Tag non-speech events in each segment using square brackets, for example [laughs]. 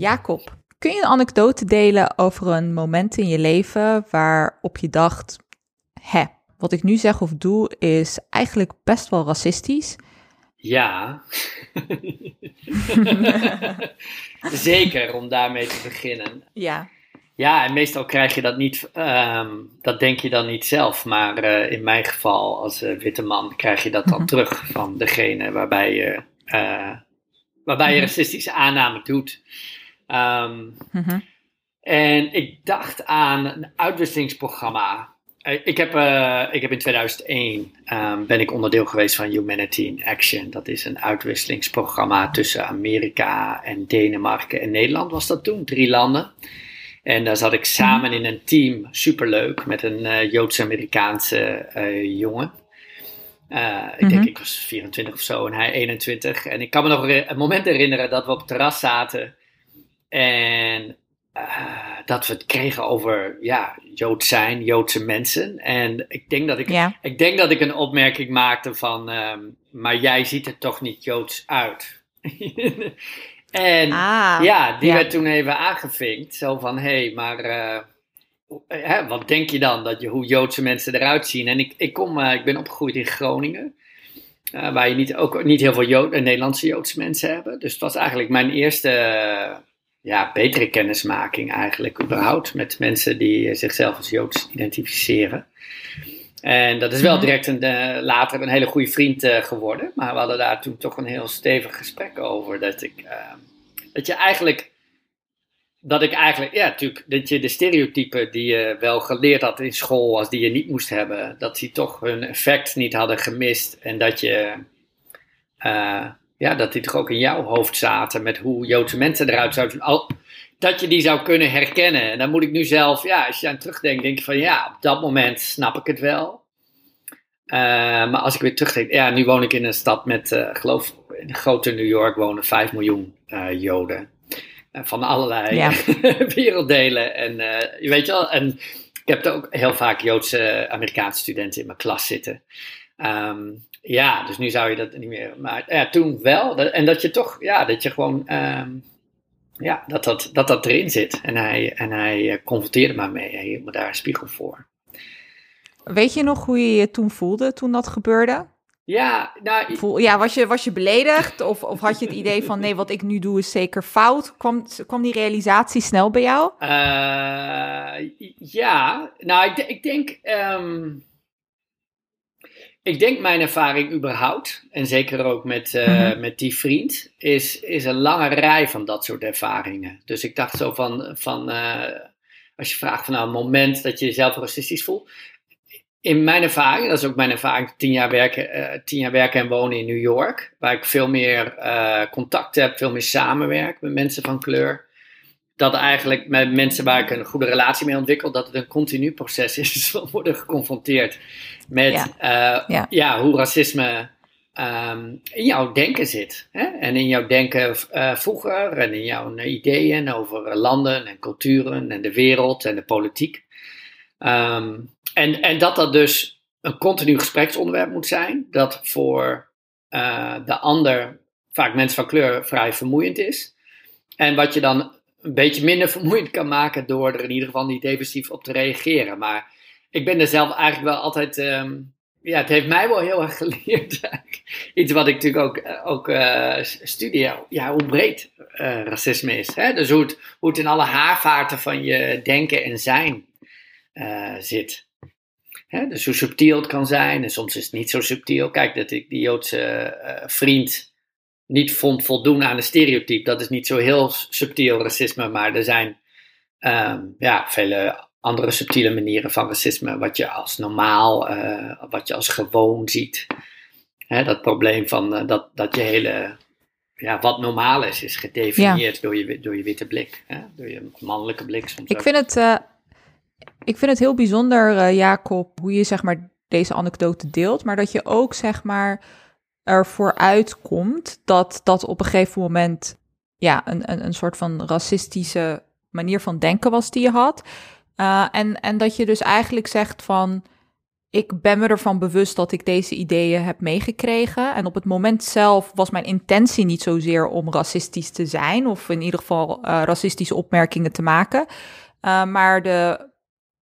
Jacob, kun je een anekdote delen over een moment in je leven waarop je dacht: hè, wat ik nu zeg of doe is eigenlijk best wel racistisch? Ja, [laughs] zeker om daarmee te beginnen. Ja. Ja, en meestal krijg je dat niet, ehm, dat denk je dan niet zelf, maar eh, in mijn geval als uh, witte man krijg je dat dan Mhm. terug van degene waarbij je, eh, waarbij je Mhm. racistische aanname doet. Ehm, Mhm. en ik dacht aan een uitwisselingsprogramma. Eh, Ik heb, eh, ik heb in 2001 ehm, ben ik onderdeel geweest van Humanity in Action. Dat is een uitwisselingsprogramma tussen Amerika en Denemarken en Nederland was dat toen, drie landen. En daar zat ik samen in een team, superleuk, met een eh, Joods-Amerikaanse jongen. Ik denk Mhm. ik was 24 of zo en hij 21. En ik kan me nog een moment herinneren dat we op het terras zaten en eh, dat we het kregen over ja, Joods zijn, Joodse mensen. En ik denk dat ik, Ja. ik, denk dat ik een opmerking maakte van, ehm, maar jij ziet er toch niet Joods uit. [laughs] en Ah. ja, die ja. werd toen even aangevinkt. Zo van, hé, hey, maar eh, hè, wat denk je dan dat je, hoe Joodse mensen eruit zien? En ik, ik, kom, eh, ik ben opgegroeid in Groningen. waar je niet, ook niet heel veel Jood, Nederlandse Joodse mensen hebben. Dus het was eigenlijk mijn eerste ja, betere kennismaking eigenlijk überhaupt. Met mensen die zichzelf als Joods identificeren. En dat is wel Mhm. direct een, eh, later een hele goede vriend eh, geworden. Maar we hadden daar toen toch een heel stevig gesprek over. Dat ik, eh, dat je eigenlijk, dat ik eigenlijk, ja natuurlijk, dat je de stereotypen die je wel geleerd had in school, als die je niet moest hebben, dat die toch hun effect niet hadden gemist. En dat je, ja, dat die toch ook in jouw hoofd zaten met hoe Joodse mensen eruit zouden zien. Al, dat je die zou kunnen herkennen. En dan moet ik nu zelf, ja, als je aan terugdenkt, denk je van ja, op dat moment snap ik het wel. Eh, maar als ik weer terugdenk, ja, nu woon ik in een stad met, ik geloof, in grote New York wonen 5 miljoen eh, Joden. Van allerlei Ja. [laughs] werelddelen. En je weet je wel, en ik heb er ook heel vaak Joodse Amerikaanse studenten in mijn klas zitten. Ehm, ja, dus nu zou je dat niet meer. Maar ja, toen wel. Dat- en dat je toch, ja, dat je gewoon, ehm, ja, dat dat, dat dat erin zit. En hij, en hij eh, confronteerde me mee. Hij hield me daar een spiegel voor. Weet je nog hoe je je toen voelde toen dat gebeurde? Ja, nou, Voel, ja, was je, was je beledigd? Of, of had je het idee van nee, wat ik nu doe is zeker fout? Kwam, kwam die realisatie snel bij jou? Eh, ja, nou, ik denk. ehm, ik denk mijn ervaring überhaupt, en zeker ook met, eh, Mhm. met die vriend, is, is een lange rij van dat soort ervaringen. Dus ik dacht zo van, van eh, als je vraagt van nou, een moment dat je jezelf racistisch voelt. In mijn ervaring, dat is ook mijn ervaring, tien jaar werken, eh, tien jaar werken en wonen in New York, waar ik veel meer contact heb, veel meer samenwerk met mensen van kleur dat eigenlijk met mensen waar ik een goede relatie mee ontwikkel, dat het een continu proces is [laughs] van worden geconfronteerd met Ja. eh, Ja. ja, hoe racisme ehm, in jouw denken zit. Hè? En in jouw denken eh, vroeger en in jouw eh, ideeën over landen en culturen en de wereld en de politiek. Ehm, en, en dat dat dus een continu gespreksonderwerp moet zijn, dat voor de ander, vaak mensen van kleur, vrij vermoeiend is. En wat je dan een beetje minder [laughs] vermoeiend kan maken door er in ieder geval niet defensief op te reageren. Maar ik ben er zelf eigenlijk wel altijd. ehm, ja, het heeft mij wel heel erg [laughs] geleerd. Iets wat ik natuurlijk ook, eh, ook eh, studie, ja, hoe breed eh, racisme is. Hè? Dus hoe het, in alle haarvaarten van je denken en zijn zit. Hè? Dus hoe subtiel het kan zijn en soms is het niet zo subtiel. Kijk, dat ik die Joodse vriend niet vond voldoen aan een stereotype. Dat is niet zo heel subtiel racisme, maar er zijn ehm, ja, vele andere subtiele manieren van racisme, wat je als normaal, eh, wat je als gewoon ziet. Hè, dat probleem van eh, dat, dat je hele, ja, wat normaal is, is gedefinieerd door, je, door je witte blik, hè, door je mannelijke blik soms Ik ook. vind het, eh, ik vind het heel bijzonder, Jacob, hoe je zeg maar deze anekdote deelt, maar dat je ook zeg maar ervoor uitkomt dat dat op een gegeven moment ja, een, een, een soort van racistische manier van denken was die je had. Uh, en, en dat je dus eigenlijk zegt van ik ben me ervan bewust dat ik deze ideeën heb meegekregen. En op het moment zelf was mijn intentie niet zozeer om racistisch te zijn, of in ieder geval uh, racistische opmerkingen te maken. Uh, maar de,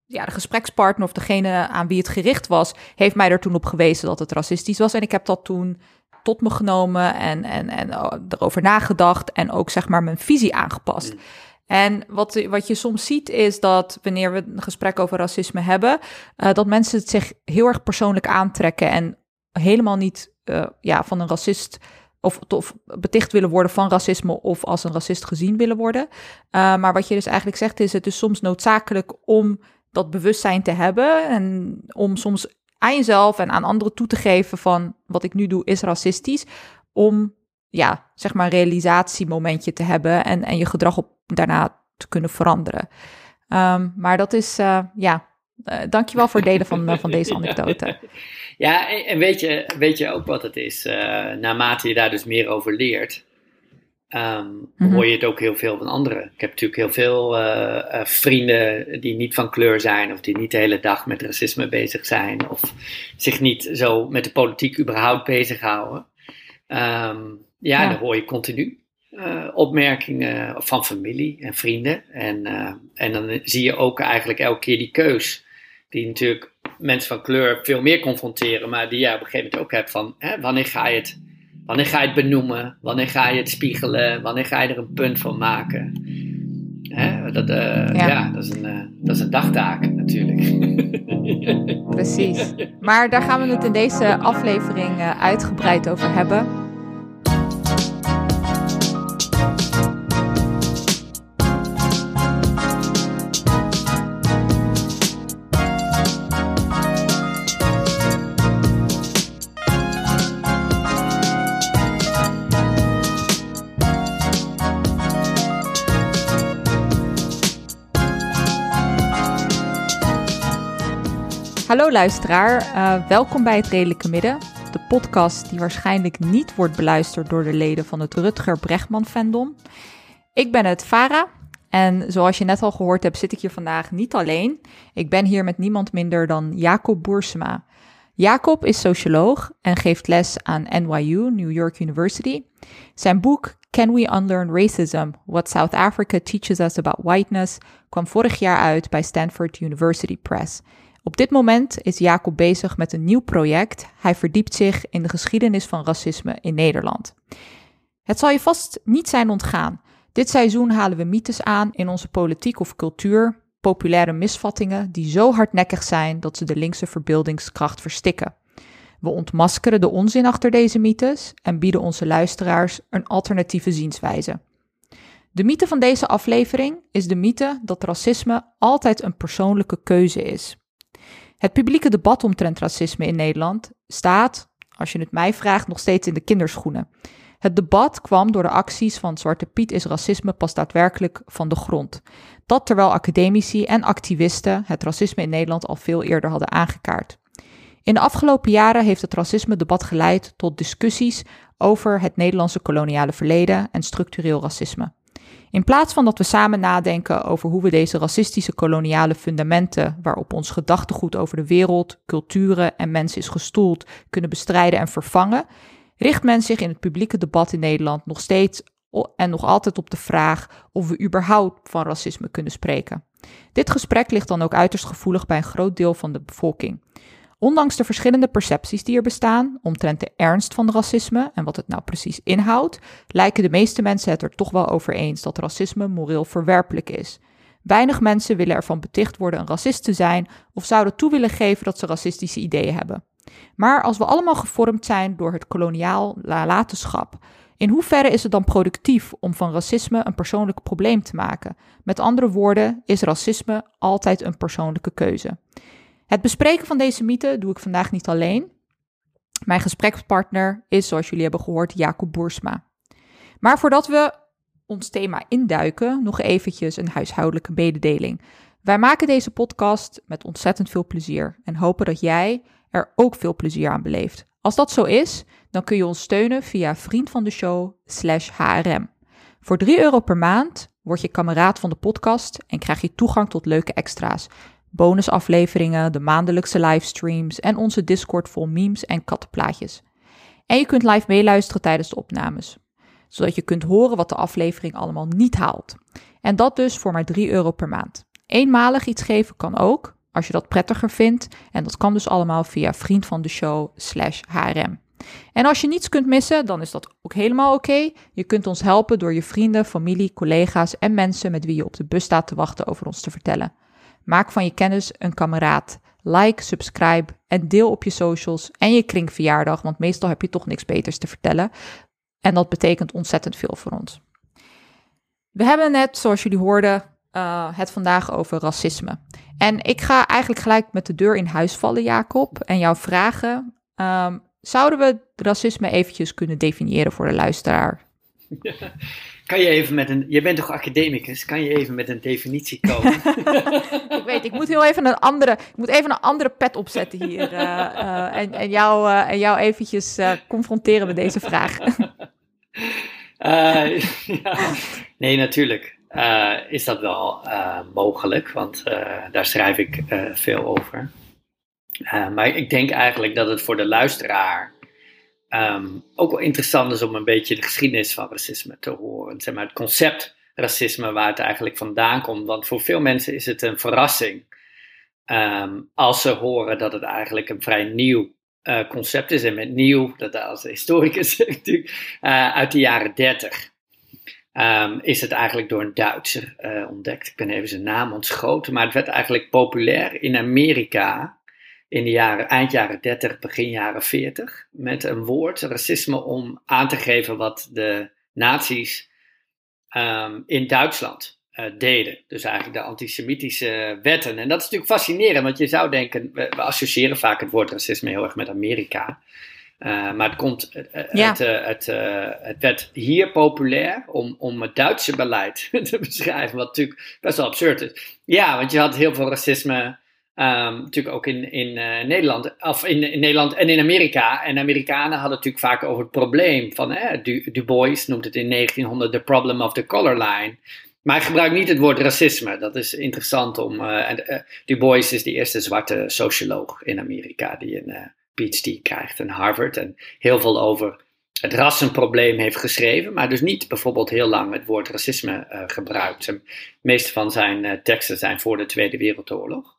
ja, de gesprekspartner of degene aan wie het gericht was, heeft mij er toen op gewezen dat het racistisch was. En ik heb dat toen tot me genomen en, en, en oh, erover nagedacht en ook zeg maar mijn visie aangepast. Mm. En wat, wat je soms ziet is dat wanneer we een gesprek over racisme hebben, uh, dat mensen het zich heel erg persoonlijk aantrekken en helemaal niet uh, ja, van een racist of, of beticht willen worden van racisme of als een racist gezien willen worden. Uh, maar wat je dus eigenlijk zegt is, het is soms noodzakelijk om dat bewustzijn te hebben en om soms aan jezelf en aan anderen toe te geven van wat ik nu doe is racistisch, om ja, zeg maar realisatiemomentje te hebben en, en je gedrag op daarna te kunnen veranderen. Um, maar dat is, uh, ja, uh, dankjewel voor het delen van, uh, van deze [laughs] [laughs] anekdote. Ja, en weet je, weet je ook wat het is? naarmate je daar dus meer over leert, um, mm-hmm. hoor je het ook heel veel van anderen. Ik heb natuurlijk heel veel vrienden die niet van kleur zijn, of die niet de hele dag met racisme bezig zijn, of zich niet zo met de politiek überhaupt bezighouden. Um, ja, ja, dan hoor je continu uh, opmerkingen van familie en vrienden. En, en dan zie je ook eigenlijk elke keer die keus. Die natuurlijk mensen van kleur veel meer confronteren, maar die jij op een gegeven moment ook hebt van hè, wanneer ga je het. Wanneer ga je het benoemen? Wanneer ga je het spiegelen? Wanneer ga je er een punt van maken? Hè, dat, uh, ja. ja. dat, is een, dat is een dagtaak natuurlijk. Precies. Maar daar gaan we het in deze aflevering uitgebreid over hebben. Hallo luisteraar, uh, welkom bij het Redelijke Midden. De podcast die waarschijnlijk niet wordt beluisterd door de leden van het Rutger Bregman fandom. Ik ben het Vara en zoals je net al gehoord hebt zit ik hier vandaag niet alleen. Ik ben hier met niemand minder dan Jacob Boersema. Jacob is socioloog en geeft les aan NYU, New York University. Zijn boek Can We Unlearn Racism? What South Africa Teaches Us About Whiteness kwam vorig jaar uit bij Stanford University Press. Op dit moment is Jacob bezig met een nieuw project. Hij verdiept zich in de geschiedenis van racisme in Nederland. Het zal je vast niet zijn ontgaan. Dit seizoen halen we mythes aan in onze politiek of cultuur, populaire misvattingen die zo hardnekkig zijn dat ze de linkse verbeeldingskracht verstikken. We ontmaskeren de onzin achter deze mythes en bieden onze luisteraars een alternatieve zienswijze. De mythe van deze aflevering is de mythe dat racisme altijd een persoonlijke keuze is. Het publieke debat omtrent racisme in Nederland staat, als je het mij vraagt, nog steeds in de kinderschoenen. Het debat kwam door de acties van Zwarte Piet is racisme pas daadwerkelijk van de grond. Dat terwijl academici en activisten het racisme in Nederland al veel eerder hadden aangekaart. In de afgelopen jaren heeft het racisme-debat geleid tot discussies over het Nederlandse koloniale verleden en structureel racisme. In plaats van dat we samen nadenken over hoe we deze racistische koloniale fundamenten, waarop ons gedachtegoed over de wereld, culturen en mensen is gestoeld, kunnen bestrijden en vervangen, richt men zich in het publieke debat in Nederland nog steeds en nog altijd op de vraag of we überhaupt van racisme kunnen spreken. Dit gesprek ligt dan ook uiterst gevoelig bij een groot deel van de bevolking. Ondanks de verschillende percepties die er bestaan omtrent de ernst van racisme en wat het nou precies inhoudt, lijken de meeste mensen het er toch wel over eens dat racisme moreel verwerpelijk is. Weinig mensen willen ervan beticht worden een racist te zijn of zouden toe willen geven dat ze racistische ideeën hebben. Maar als we allemaal gevormd zijn door het koloniaal nalatenschap, in hoeverre is het dan productief om van racisme een persoonlijk probleem te maken? Met andere woorden, is racisme altijd een persoonlijke keuze? Het bespreken van deze mythe doe ik vandaag niet alleen. Mijn gesprekspartner is, zoals jullie hebben gehoord, Jacob Boersma. Maar voordat we ons thema induiken, nog eventjes een huishoudelijke mededeling. Wij maken deze podcast met ontzettend veel plezier en hopen dat jij er ook veel plezier aan beleeft. Als dat zo is, dan kun je ons steunen via vriend van de show slash HRM. Voor 3 euro per maand word je kameraad van de podcast en krijg je toegang tot leuke extra's. Bonusafleveringen, de maandelijkse livestreams en onze Discord vol memes en kattenplaatjes. En je kunt live meeluisteren tijdens de opnames, zodat je kunt horen wat de aflevering allemaal niet haalt. En dat dus voor maar 3 euro per maand. Eenmalig iets geven kan ook, als je dat prettiger vindt. En dat kan dus allemaal via vriend van de show slash HRM. En als je niets kunt missen, dan is dat ook helemaal oké. Je kunt ons helpen door je vrienden, familie, collega's en mensen met wie je op de bus staat te wachten over ons te vertellen. Maak van je kennis een kameraad. Like, subscribe en deel op je socials en je kringverjaardag, want meestal heb je toch niks beters te vertellen. En dat betekent ontzettend veel voor ons. We hebben net, zoals jullie hoorden, uh, het vandaag over racisme. En ik ga eigenlijk gelijk met de deur in huis vallen, Jacob, en jou vragen: um, zouden we racisme eventjes kunnen definiëren voor de luisteraar? [laughs] Kan je even met een. Je bent toch academicus? Kan je even met een definitie komen? [laughs] ik weet, ik moet heel even een andere. Ik moet even een andere pet opzetten hier. Uh, uh, en, en, jou, uh, en jou eventjes confronteren met deze vraag. [laughs] ja. Nee, natuurlijk. is dat wel mogelijk, want daar schrijf ik veel over. maar ik denk eigenlijk dat het voor de luisteraar um, ook wel interessant is om een beetje de geschiedenis van racisme te horen. Zeg maar, het concept racisme, waar het eigenlijk vandaan komt. Want voor veel mensen is het een verrassing um, als ze horen dat het eigenlijk een vrij nieuw uh, concept is. En met nieuw, dat als historicus [laughs] natuurlijk, uh, uit de jaren 30. Um, is het eigenlijk door een Duitser uh, ontdekt. Ik ben even zijn naam ontschoten, maar het werd eigenlijk populair in Amerika in de jaren, eind jaren 30, begin jaren 40, met een woord, racisme, om aan te geven wat de nazi's um, in Duitsland uh, deden. Dus eigenlijk de antisemitische wetten. En dat is natuurlijk fascinerend, want je zou denken, we, we associëren vaak het woord racisme heel erg met Amerika. Uh, maar het, komt, uh, ja. het, het, het, werd hier populair om, om het Duitse beleid [laughs] te beschrijven, wat natuurlijk best wel absurd is. Ja, want je had heel veel racisme Um, natuurlijk ook in, in uh, Nederland, of in, in, Nederland en in Amerika. En Amerikanen hadden natuurlijk vaak over het probleem van, du, du Bois noemt het in 1900 the problem of the color line. Maar hij gebruikt niet het woord racisme. Dat is interessant om. Uh, uh, du Bois is de eerste zwarte socioloog in Amerika die een PhD krijgt in Harvard. En heel veel over het rassenprobleem heeft geschreven, maar dus niet bijvoorbeeld heel lang het woord racisme gebruikt. De meeste van zijn teksten zijn voor de Tweede Wereldoorlog.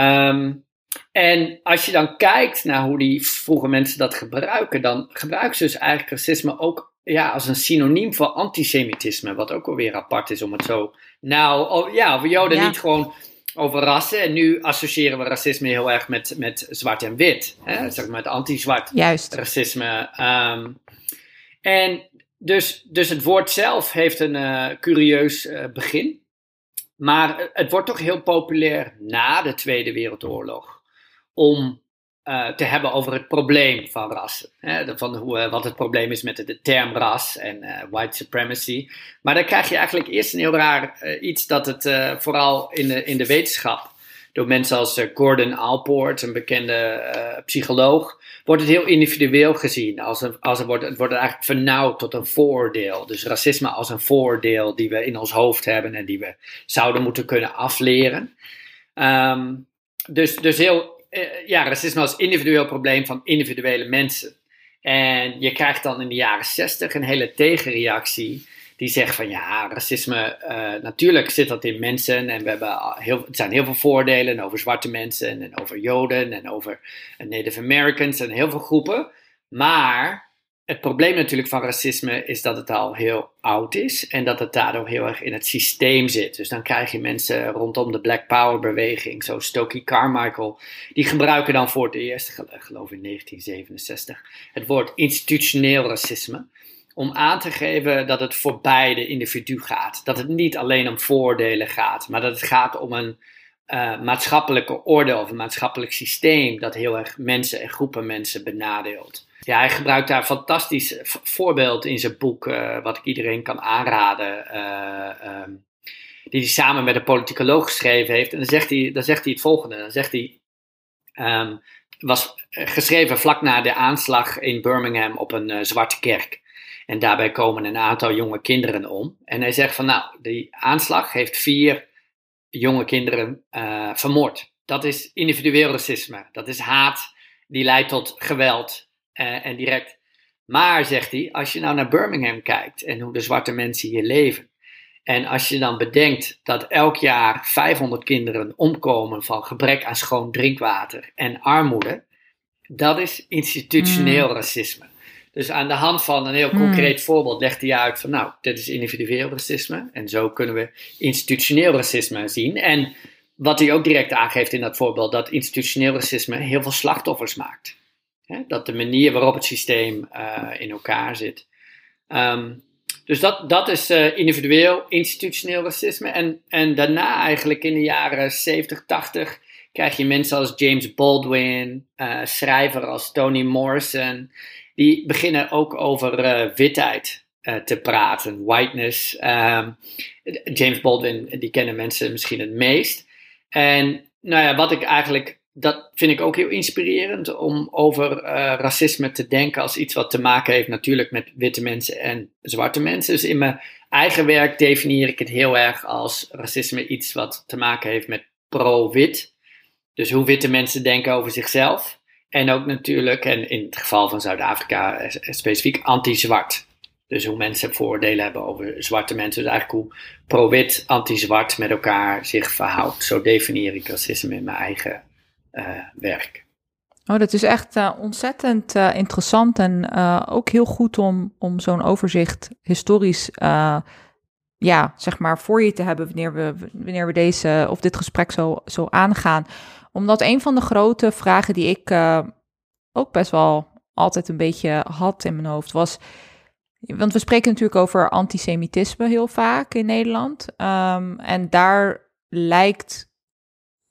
Um, en als je dan kijkt naar hoe die vroege mensen dat gebruiken, dan gebruiken ze dus eigenlijk racisme ook ja, als een synoniem voor antisemitisme, wat ook alweer apart is om het zo. Nou, oh, ja, we joden niet gewoon over rassen. En nu associëren we racisme heel erg met, met zwart en wit. Hè? Zeg maar met anti-zwart racisme. Um, en dus, dus het woord zelf heeft een uh, curieus uh, begin. Maar het wordt toch heel populair na de Tweede Wereldoorlog om uh, te hebben over het probleem van rassen. Hè, van hoe, uh, wat het probleem is met de, term ras en uh, white supremacy. Maar dan krijg je eigenlijk eerst een heel raar iets dat het vooral in de, in de wetenschap door mensen als Gordon Alport, een bekende psycholoog, wordt het heel individueel gezien. Als een, als wordt, het wordt eigenlijk vernauwd tot een vooroordeel. Dus racisme als een vooroordeel die we in ons hoofd hebben en die we zouden moeten kunnen afleren. Um, dus, dus heel, uh, ja, racisme als individueel probleem van individuele mensen. En je krijgt dan in de jaren zestig een hele tegenreactie die zegt van ja, racisme, uh, natuurlijk zit dat in mensen en we hebben heel, het zijn heel veel voordelen over zwarte mensen en over Joden en over Native Americans en heel veel groepen. Maar het probleem natuurlijk van racisme is dat het al heel oud is en dat het daardoor heel erg in het systeem zit. Dus dan krijg je mensen rondom de Black Power beweging, zo Stokely Carmichael, die gebruiken dan voor het eerst, geloof ik in 1967, het woord institutioneel racisme om aan te geven dat het voorbij de individu gaat. Dat het niet alleen om voordelen gaat, maar dat het gaat om een uh, maatschappelijke orde of een maatschappelijk systeem dat heel erg mensen en groepen mensen benadeelt. Ja, hij gebruikt daar een fantastisch voorbeeld in zijn boek, uh, wat ik iedereen kan aanraden, uh, um, die hij samen met een politicoloog geschreven heeft. En dan zegt hij, dan zegt hij het volgende, dan zegt hij, um, was geschreven vlak na de aanslag in Birmingham op een zwarte kerk. En daarbij komen een aantal jonge kinderen om. En hij zegt van nou, die aanslag heeft vier jonge kinderen uh, vermoord. Dat is individueel racisme. Dat is haat die leidt tot geweld uh, en direct. Maar, zegt hij, als je nou naar Birmingham kijkt en hoe de zwarte mensen hier leven. En als je dan bedenkt dat elk jaar 500 kinderen omkomen van gebrek aan schoon drinkwater en armoede. Dat is institutioneel mm. racisme. Dus aan de hand van een heel hmm. concreet voorbeeld legt hij uit van nou, dit is individueel racisme. En zo kunnen we institutioneel racisme zien. En wat hij ook direct aangeeft in dat voorbeeld, dat institutioneel racisme heel veel slachtoffers maakt. dat de manier waarop het systeem uh, in elkaar zit. Um, dus dat, dat is uh, individueel institutioneel racisme. En, en daarna eigenlijk in de jaren 70, 80 krijg je mensen als James Baldwin, uh, schrijver als Toni Morrison die beginnen ook over uh, witheid uh, te praten, whiteness. Um, James Baldwin, die kennen mensen misschien het meest. En nou ja, wat ik eigenlijk, dat vind ik ook heel inspirerend om over uh, racisme te denken als iets wat te maken heeft natuurlijk met witte mensen en zwarte mensen. Dus in mijn eigen werk definieer ik het heel erg als racisme iets wat te maken heeft met pro-wit. Dus hoe witte mensen denken over zichzelf. En ook natuurlijk, en in het geval van Zuid-Afrika eh, specifiek, anti-zwart. Dus hoe mensen voordelen hebben over zwarte mensen. Dus eigenlijk hoe pro-wit, anti-zwart met elkaar zich verhoudt. Zo definieer ik racisme in mijn eigen uh, werk. Oh, dat is echt ontzettend interessant en ook heel goed om, om zo'n overzicht historisch ja, zeg maar, voor je te hebben wanneer we, wanneer we deze of dit gesprek zo, zo aangaan omdat een van de grote vragen die ik uh, ook best wel altijd een beetje had in mijn hoofd was. Want we spreken natuurlijk over antisemitisme heel vaak in Nederland. Um, en daar lijkt.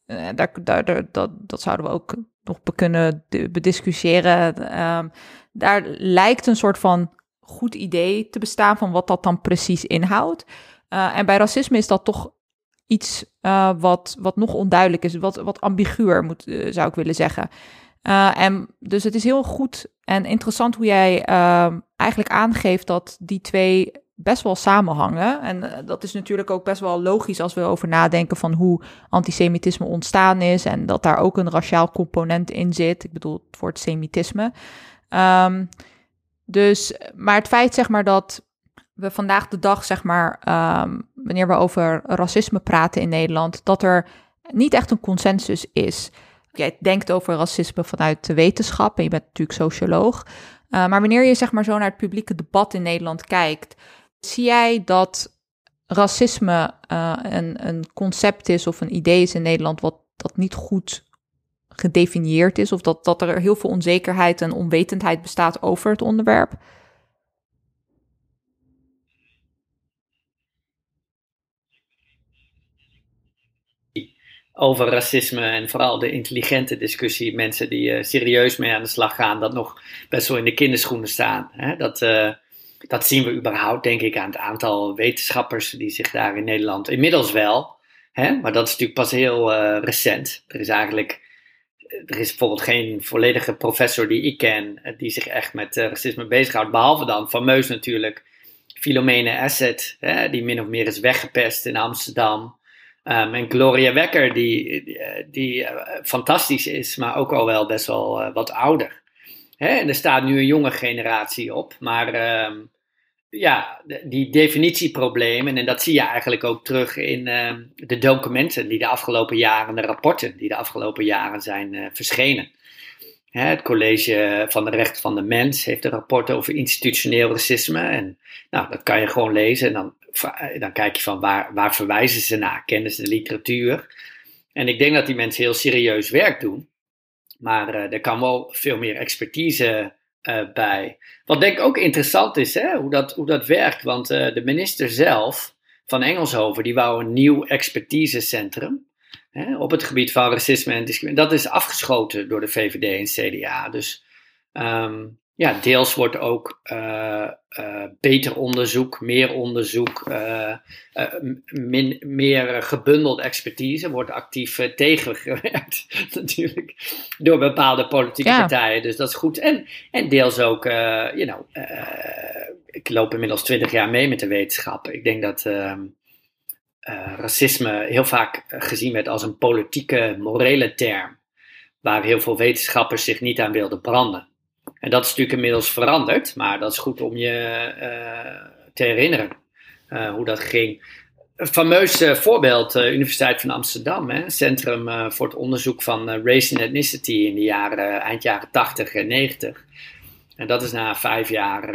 Uh, daar, daar, dat, dat zouden we ook nog kunnen bediscussiëren. Um, daar lijkt een soort van goed idee te bestaan van wat dat dan precies inhoudt. Uh, en bij racisme is dat toch iets uh, wat, wat nog onduidelijk is, wat, wat ambiguur moet, uh, zou ik willen zeggen. Uh, en dus het is heel goed en interessant hoe jij ehm, eigenlijk aangeeft dat die twee best wel samenhangen. En dat is natuurlijk ook best wel logisch als we over nadenken van hoe antisemitisme ontstaan is en dat daar ook een raciaal component in zit. Ik bedoel het woord semitisme. Um, dus, maar het feit zeg maar dat we vandaag de dag, zeg maar, um, wanneer we over racisme praten in Nederland, dat er niet echt een consensus is. Jij denkt over racisme vanuit de wetenschap en je bent natuurlijk socioloog. Uh, maar wanneer je zeg maar zo naar het publieke debat in Nederland kijkt, zie jij dat racisme uh, een, een concept is of een idee is in Nederland wat dat niet goed gedefinieerd is, of dat, dat er heel veel onzekerheid en onwetendheid bestaat over het onderwerp? Over racisme en vooral de intelligente discussie, mensen die uh, serieus mee aan de slag gaan, dat nog best wel in de kinderschoenen staan. Hè? Dat, uh, dat zien we überhaupt, denk ik, aan het aantal wetenschappers die zich daar in Nederland inmiddels wel, hè? maar dat is natuurlijk pas heel uh, recent. Er is eigenlijk, er is bijvoorbeeld geen volledige professor die ik ken die zich echt met racisme bezighoudt, behalve dan fameus natuurlijk Philomene Asset, hè? die min of meer is weggepest in Amsterdam. Um, en Gloria Wekker, die, die, eh, fantastisch is, maar ook al wel best wel uh, wat ouder. Hè? En er staat nu een jonge generatie op, maar um, ja, die definitieproblemen, en dat zie je eigenlijk ook terug in uh, de documenten die de afgelopen jaren, de rapporten die de afgelopen jaren zijn uh, verschenen. Hè, het College van de Rechten van de Mens heeft een rapport over institutioneel racisme. En nou, dat kan je gewoon lezen en dan eh, dan kijk je van waar, waar verwijzen ze naar? Kennen ze de literatuur? En ik denk dat die mensen heel serieus werk doen. Maar uh, er kan wel veel meer expertise uh, bij. Wat denk ik ook interessant is, hè, hoe, dat, hoe dat werkt. Want uh, de minister zelf van Engelshoven, die wou een nieuw expertisecentrum. Hè, op het gebied van racisme en discriminatie. Dat is afgeschoten door de VVD en CDA. Dus um, ja, deels wordt ook uh, uh, beter onderzoek, meer onderzoek, uh, min, meer gebundeld expertise wordt actief tegengewerkt, [laughs] natuurlijk, door bepaalde politieke partijen. Dus dat is goed. En, en deels ook, you know, ik loop inmiddels twintig jaar mee met de wetenschap. Ik denk dat ehm, racisme heel vaak gezien werd als een politieke, morele term, waar heel veel wetenschappers zich niet aan wilden branden. En dat is natuurlijk inmiddels veranderd, maar dat is goed om je te herinneren hoe dat ging. Een fameus voorbeeld, uh, Universiteit van Amsterdam, hè, Centrum voor het onderzoek van race and ethnicity in de jaren, eind jaren 80 en 90. En dat is na vijf jaar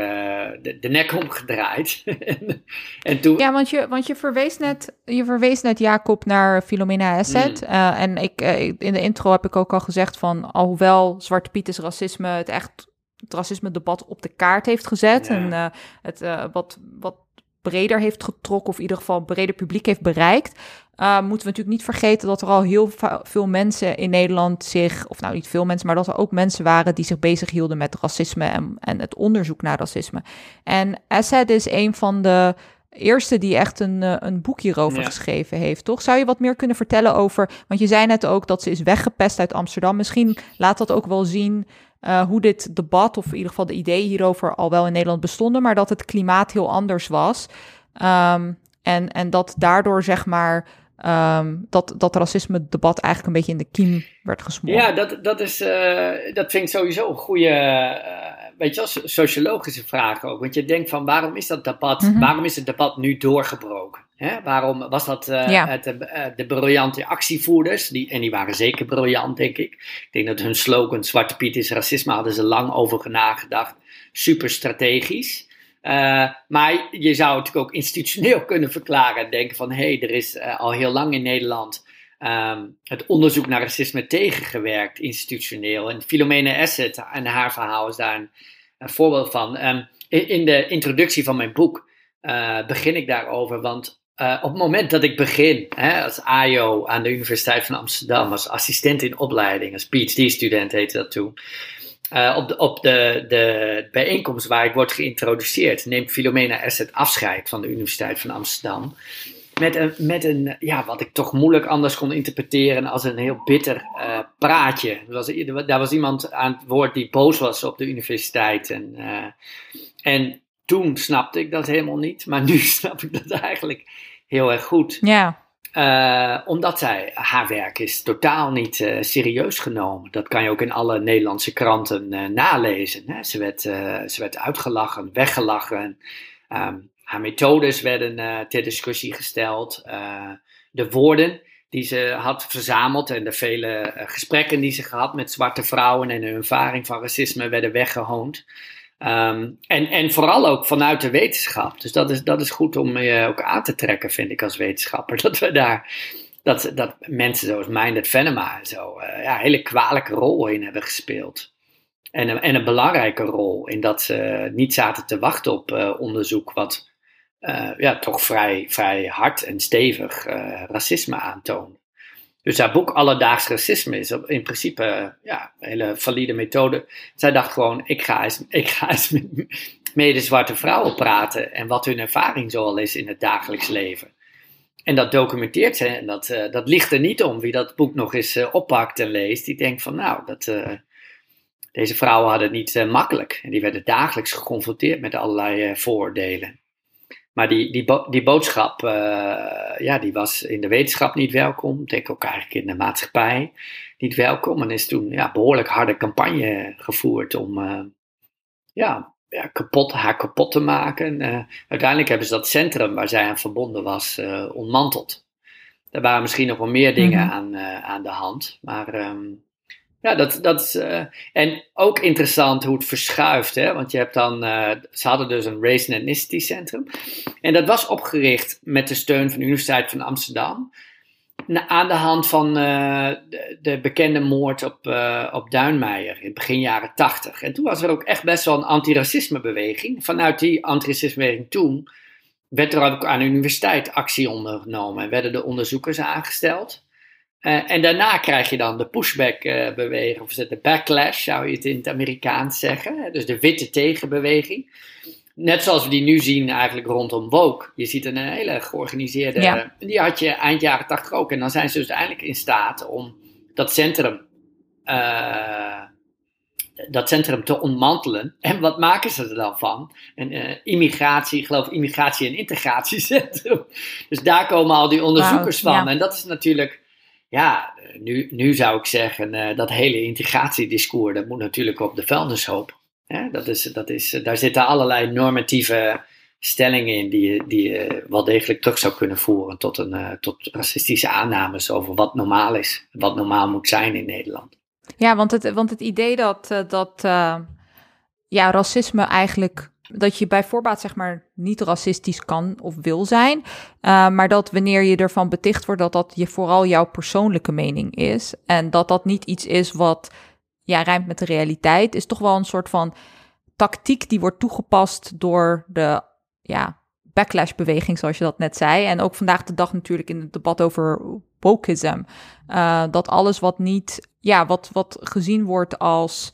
de, de, nek omgedraaid. [laughs] en toen... Ja, want je, want je, verwees net, je verwees net Jacob naar Philomena Asset. Mm. en ik, in de intro heb ik ook al gezegd van, alhoewel Zwarte Pieters racisme het echt het racisme-debat op de kaart heeft gezet. En het wat, wat breder heeft getrokken, of in ieder geval een breder publiek heeft bereikt, uh, moeten we natuurlijk niet vergeten dat er al heel veel mensen in Nederland zich, of nou niet veel mensen, maar dat er ook mensen waren die zich bezig hielden met racisme en, en het onderzoek naar racisme. En Assad is een van de eerste die echt een, eh, een boek hierover geschreven heeft, toch? Zou je wat meer kunnen vertellen over, want je zei net ook dat ze is weggepest uit Amsterdam. Misschien laat dat ook wel zien uh, hoe dit debat, of in ieder geval de ideeën hierover al wel in Nederland bestonden, maar dat het klimaat heel anders was. Um, en, en dat daardoor zeg maar um, dat, dat racisme-debat eigenlijk een beetje in de kiem werd gesmoord. Ja, dat, dat, is, uh, dat vind ik sowieso een goede, uh, weet je wel, sociologische vraag ook. Want je denkt van waarom is dat debat, mm -hmm. waarom is het debat nu doorgebroken? Hè? Waarom was dat uh, ja. het, uh, de briljante actievoerders? Die, en die waren zeker briljant, denk ik. Ik denk dat hun slogan Zwarte Piet is racisme hadden ze lang over nagedacht. Super strategisch. Uh, maar je zou het ook institutioneel [laughs] kunnen verklaren en denken van hé, hey, er is al heel lang in Nederland um, het onderzoek naar racisme tegengewerkt, institutioneel. En Philomena Asset en haar verhaal is daar een, voorbeeld van. Um, in, de introductie van mijn boek begin ik daarover, want uh, op het moment dat ik begin hè, als AIO aan de Universiteit van Amsterdam, als assistent in opleiding, als PhD-student heette dat toen, uh, op, de, op de, de bijeenkomst waar ik word geïntroduceerd, neemt Philomena Asset afscheid van de Universiteit van Amsterdam. Met een, met een, ja, wat ik toch moeilijk anders kon interpreteren als een heel bitter uh, praatje. Was, daar was iemand aan het woord die boos was op de universiteit. En, en toen snapte ik dat helemaal niet, maar [laughs] nu snap ik dat eigenlijk heel erg goed. Ja. Uh, omdat zij, haar werk is totaal niet uh, serieus genomen. Dat kan je ook in alle Nederlandse kranten uh, nalezen. Hè? Ze, werd, ze werd uitgelachen, weggelachen. Um, haar methodes werden ter discussie gesteld. de woorden die ze had verzameld en de vele gesprekken die ze gehad met zwarte vrouwen en hun ervaring van racisme werden weggehoond. Um, en, en vooral ook vanuit de wetenschap. Dus dat is, dat is goed om je ook aan te trekken, vind ik als wetenschapper. [laughs] Dat we daar, dat, dat mensen zoals Minded Venema en zo, ja, een hele kwalijke rol in hebben gespeeld. En een, en een belangrijke rol in dat ze niet zaten te wachten op onderzoek wat uh, ja, toch vrij, vrij hard en stevig racisme aantoont. Dus haar boek Alledaags Racisme is in principe ja, een hele valide methode. Zij dacht gewoon, ik ga eens, [laughs] ik ga eens met mede zwarte vrouwen praten en wat hun ervaring zoal is in het dagelijks leven. En dat documenteert ze en dat, uh, dat ligt er niet om. Wie dat boek nog eens oppakt en leest, die denkt van nou, dat, deze vrouwen hadden het niet makkelijk. En die werden dagelijks geconfronteerd met allerlei vooroordelen. Maar die, die, die boodschap, uh, ja, die was in de wetenschap niet welkom. Ik denk ook eigenlijk in de maatschappij niet welkom. En is toen ja, behoorlijk harde campagne gevoerd om uh, ja, ja, kapot, haar kapot te maken. Uh, uiteindelijk hebben ze dat centrum waar zij aan verbonden was ontmanteld. Er waren misschien nog wel meer dingen mm -hmm. aan, aan de hand. Maar um, ja, dat, dat is. Uh, en ook interessant hoe het verschuift. Hè? Want je hebt dan. Uh, ze hadden dus een Race and Ethnicity Centrum. En dat was opgericht met de steun van de Universiteit van Amsterdam. Aan de hand van uh, de, de, bekende moord op, op Duinmeijer in begin jaren tachtig. En toen was er ook echt best wel een antiracismebeweging. Vanuit die antiracismebeweging toen werd er ook aan de universiteit actie ondergenomen. En werden de onderzoekers aangesteld. Uh, en daarna krijg je dan de pushback-beweging, uh, of de backlash zou je het in het Amerikaans zeggen. Dus de witte tegenbeweging. Net zoals we die nu zien eigenlijk rondom woke. Je ziet een hele georganiseerde, ja. die had je eind jaren tachtig ook. En dan zijn ze dus uiteindelijk in staat om dat centrum uh, dat centrum te ontmantelen. En wat maken ze er dan van? Een uh, immigratie, ik geloof immigratie- en integratiecentrum. Dus daar komen al die onderzoekers van. En dat is natuurlijk, ja, nu, nu zou ik zeggen, uh, dat hele integratiediscours, dat moet natuurlijk op de vuilnishoop. Ja, dat is, dat is, daar zitten allerlei normatieve stellingen in die je, die je wel degelijk terug zou kunnen voeren tot, een, tot racistische aannames over wat normaal is, wat normaal moet zijn in Nederland. Ja, want het, want het idee dat, dat ja, racisme eigenlijk. Dat je bij voorbaat zeg maar niet racistisch kan of wil zijn. maar dat wanneer je ervan beticht wordt dat dat je vooral jouw persoonlijke mening is. En dat dat niet iets is wat ja, rijmt met de realiteit. Is toch wel een soort van tactiek die wordt toegepast door de ja, backlash-beweging, zoals je dat net zei. En ook vandaag de dag natuurlijk in het debat over wokeism. Uh, dat alles wat niet, ja, wat, wat gezien wordt als.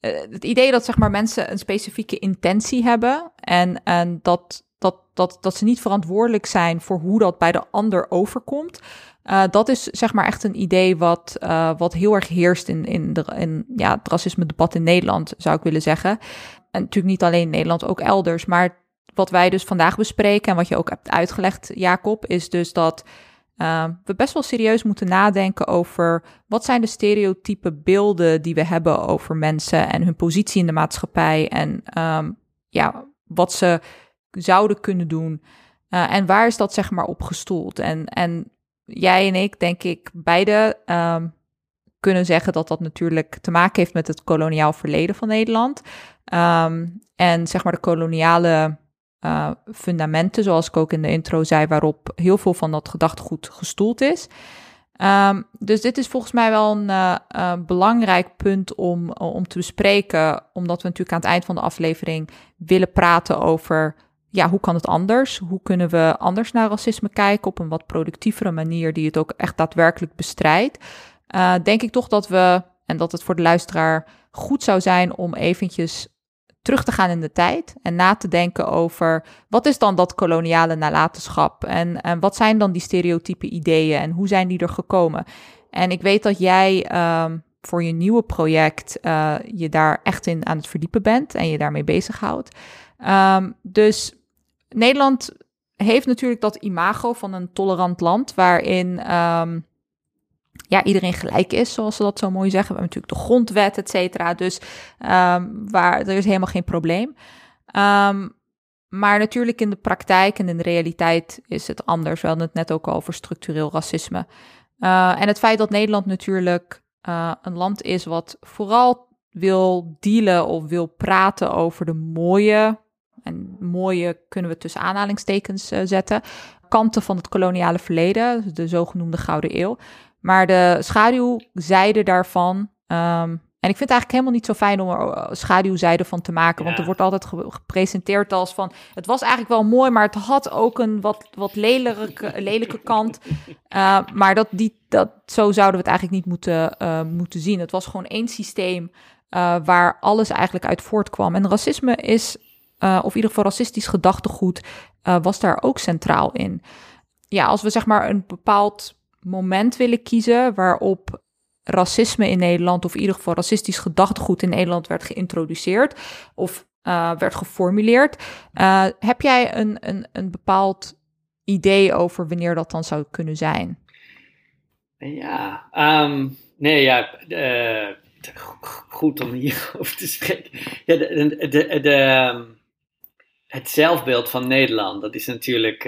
Uh, het idee dat zeg maar mensen een specifieke intentie hebben en, en dat, dat, dat, dat ze niet verantwoordelijk zijn voor hoe dat bij de ander overkomt. Uh, dat is zeg maar echt een idee wat, wat heel erg heerst in, in, de, in ja, het racisme-debat in Nederland, zou ik willen zeggen. En natuurlijk niet alleen in Nederland, ook elders. Maar wat wij dus vandaag bespreken en wat je ook hebt uitgelegd, Jacob, is dus dat uh, we best wel serieus moeten nadenken over wat zijn de stereotype beelden die we hebben over mensen en hun positie in de maatschappij en um, ja, wat ze zouden kunnen doen. Uh, en waar is dat zeg maar op gestoeld? En, en jij en ik, denk ik, beide um, kunnen zeggen dat dat natuurlijk te maken heeft met het koloniaal verleden van Nederland. En zeg maar de koloniale uh, fundamenten, zoals ik ook in de intro zei, waarop heel veel van dat gedachtegoed gestoeld is. Um, dus dit is volgens mij wel een uh, uh, belangrijk punt om, om te bespreken, omdat we natuurlijk aan het eind van de aflevering willen praten over, ja, hoe kan het anders? Hoe kunnen we anders naar racisme kijken op een wat productievere manier die het ook echt daadwerkelijk bestrijdt? denk ik toch dat we, en dat het voor de luisteraar goed zou zijn om eventjes terug te gaan in de tijd en na te denken over wat is dan dat koloniale nalatenschap en, en wat zijn dan die stereotype ideeën en hoe zijn die er gekomen. En ik weet dat jij um, voor je nieuwe project uh, je daar echt in aan het verdiepen bent en je daarmee bezighoudt. Um, dus Nederland heeft natuurlijk dat imago van een tolerant land waarin um, ja, iedereen gelijk is, zoals ze dat zo mooi zeggen. We hebben natuurlijk de grondwet, et cetera. Dus um, waar, er is helemaal geen probleem. Um, maar natuurlijk in de praktijk en in de realiteit is het anders. We hadden het net ook over structureel racisme. Uh, en het feit dat Nederland natuurlijk uh, een land is wat vooral wil dealen of wil praten over de mooie, en mooie kunnen we tussen aanhalingstekens uh, zetten, kanten van het koloniale verleden, de zogenoemde Gouden Eeuw. Maar de schaduwzijde daarvan. Um, en ik vind het eigenlijk helemaal niet zo fijn om er eh, schaduwzijde van te maken. Want er wordt altijd gepresenteerd als van. Het was eigenlijk wel mooi, maar het had ook een wat, wat lelijke, lelijke kant. Uh, [laughs] maar dat, die, dat, zo zouden we het eigenlijk niet moeten, uh, moeten zien. Het was gewoon één systeem uh, waar alles eigenlijk uit voortkwam. En racisme is, of in ieder geval racistisch gedachtegoed, was daar ook centraal in. Ja, als we zeg maar een bepaald moment willen kiezen waarop racisme in Nederland, of in ieder geval racistisch gedachtegoed in Nederland werd geïntroduceerd of uh, werd geformuleerd. Uh, heb jij een, een, een bepaald idee over wanneer dat dan zou kunnen zijn? Ja, um, nee, ja, uh, goed om hierover te spreken. Ja, de, de, de, de, ehm, het zelfbeeld van Nederland, dat is natuurlijk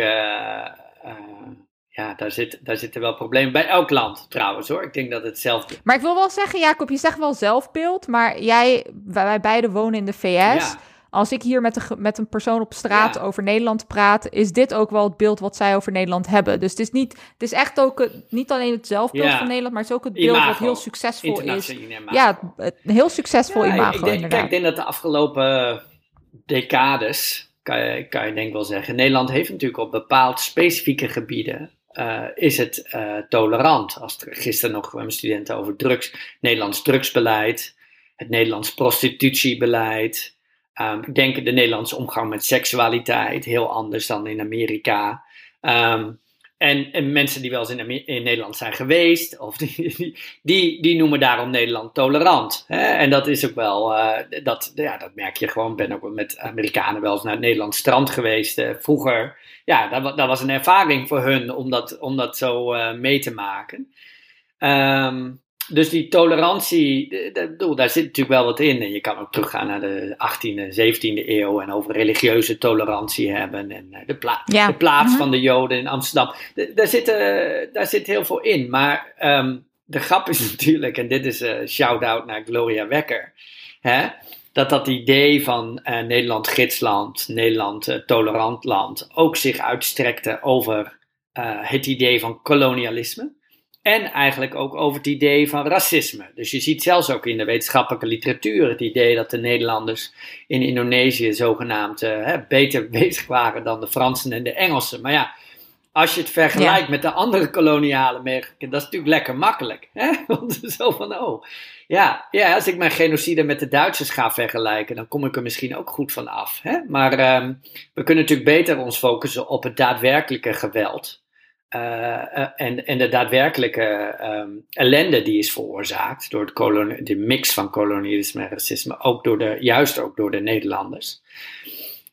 ja, daar, zit, daar zitten wel problemen bij elk land trouwens hoor. Ik denk dat het zelf. Maar ik wil wel zeggen, Jacob, je zegt wel zelfbeeld, maar jij, wij beiden wonen in de VS. Ja. Als ik hier met, de, met een persoon op straat ja. over Nederland praat, is dit ook wel het beeld wat zij over Nederland hebben. Dus het is, niet, het is echt ook niet alleen het zelfbeeld ja. van Nederland, maar het is ook het beeld imago. wat heel succesvol is. Imago. Ja, een heel succesvol imago. Ik denk, kijk, ik denk dat de afgelopen decades, kan je, kan je denk wel zeggen, Nederland heeft natuurlijk op bepaald specifieke gebieden uh, is het uh, tolerant. Als er gisteren nog mijn studenten over drugs, Nederlands drugsbeleid, het Nederlands prostitutiebeleid. Um, ik denk de Nederlandse omgang met seksualiteit heel anders dan in Amerika. Um, en, en, mensen die wel eens in, in, Nederland zijn geweest, of [laughs] die, die, die, noemen daarom Nederland tolerant. Hè? En dat is ook wel, uh, dat, ja, dat merk je gewoon. Ik ben ook met Amerikanen wel eens naar het Nederlands strand geweest vroeger. Ja, dat, dat, was een ervaring voor hun om dat, om dat zo uh, mee te maken. Um, dus die tolerantie, daar zit natuurlijk wel wat in. En je kan ook teruggaan naar de 18e, 17e eeuw en over religieuze tolerantie hebben. En eh, de, pla de plaats mhm. van de Joden in Amsterdam. daar, zit, daar zit heel veel in. Maar ehm, de grap is [laughs] natuurlijk, en dit is een shout-out naar Gloria Wekker. Hè, dat dat idee van uh, Nederland gidsland, Nederland uh, tolerant land ook zich uitstrekte over het idee van kolonialisme. En eigenlijk ook over het idee van racisme. Dus je ziet zelfs ook in de wetenschappelijke literatuur het idee dat de Nederlanders in Indonesië zogenaamd beter [laughs] bezig waren dan de Fransen en de Engelsen. Maar ja, als je het vergelijkt met de andere koloniale merken, dat is natuurlijk lekker makkelijk. Hè? [laughs] Want zo van, oh, ja, ja, als ik mijn genocide met de Duitsers ga vergelijken, dan kom ik er misschien ook goed van af. Hè? Maar um, we kunnen natuurlijk beter ons focussen op het daadwerkelijke geweld. Uh, en, en de daadwerkelijke um, ellende die is veroorzaakt door de mix van kolonialisme en racisme, ook door de, juist ook door de Nederlanders.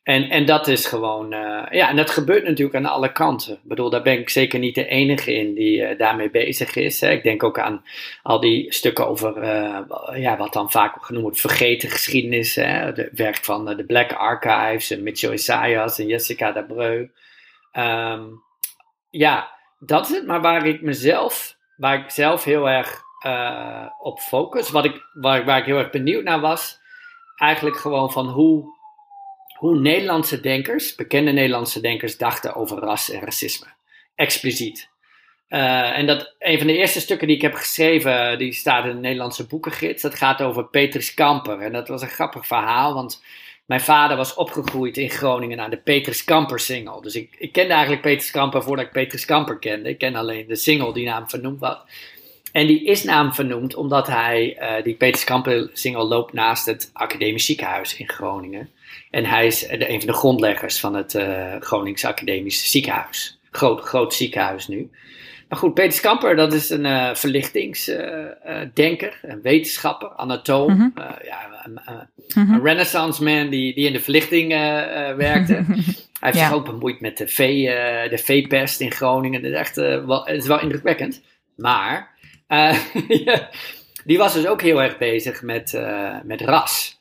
En, en dat is gewoon, uh, ja, en dat gebeurt natuurlijk aan alle kanten. Ik bedoel, daar ben ik zeker niet de enige in die uh, daarmee bezig is. Hè. Ik denk ook aan al die stukken over, ja, wat dan vaak genoemd wordt vergeten geschiedenis. Hè. Het werk van de Black Archives, Mitchell Isaias en Jessica Dabreu. Um, ja, dat is het. Maar waar ik mezelf, waar ik zelf heel erg op focus, wat ik, waar, waar ik heel erg benieuwd naar was, eigenlijk gewoon van hoe, hoe Nederlandse denkers, bekende Nederlandse denkers, dachten over ras en racisme. Expliciet. Uh, en dat een van de eerste stukken die ik heb geschreven, die staat in de Nederlandse boekengids. Dat gaat over Petrus Kamper. En dat was een grappig verhaal, want mijn vader was opgegroeid in Groningen aan de Petrus Kamper single. Dus ik, ik kende eigenlijk Petrus Kamper voordat ik Petrus Kamper kende. Ik ken alleen de single die naam vernoemd was. En die is naam vernoemd omdat hij, uh, die Petrus Kamper single loopt naast het Academisch Ziekenhuis in Groningen. En hij is de, een van de grondleggers van het uh, Gronings Academisch Ziekenhuis. Groot, groot ziekenhuis nu. Maar goed, Peter Skamper, dat is een uh, verlichtingsdenker, uh, een wetenschapper, anatoom. Mm -hmm. ja, een, mm -hmm. renaissance man die, die in de verlichting werkte. [laughs] Hij heeft zich ook bemoeid met de, vee, de veepest in Groningen. Dat is echt wel, het is wel indrukwekkend. Maar [laughs] die was dus ook heel erg bezig met, met ras.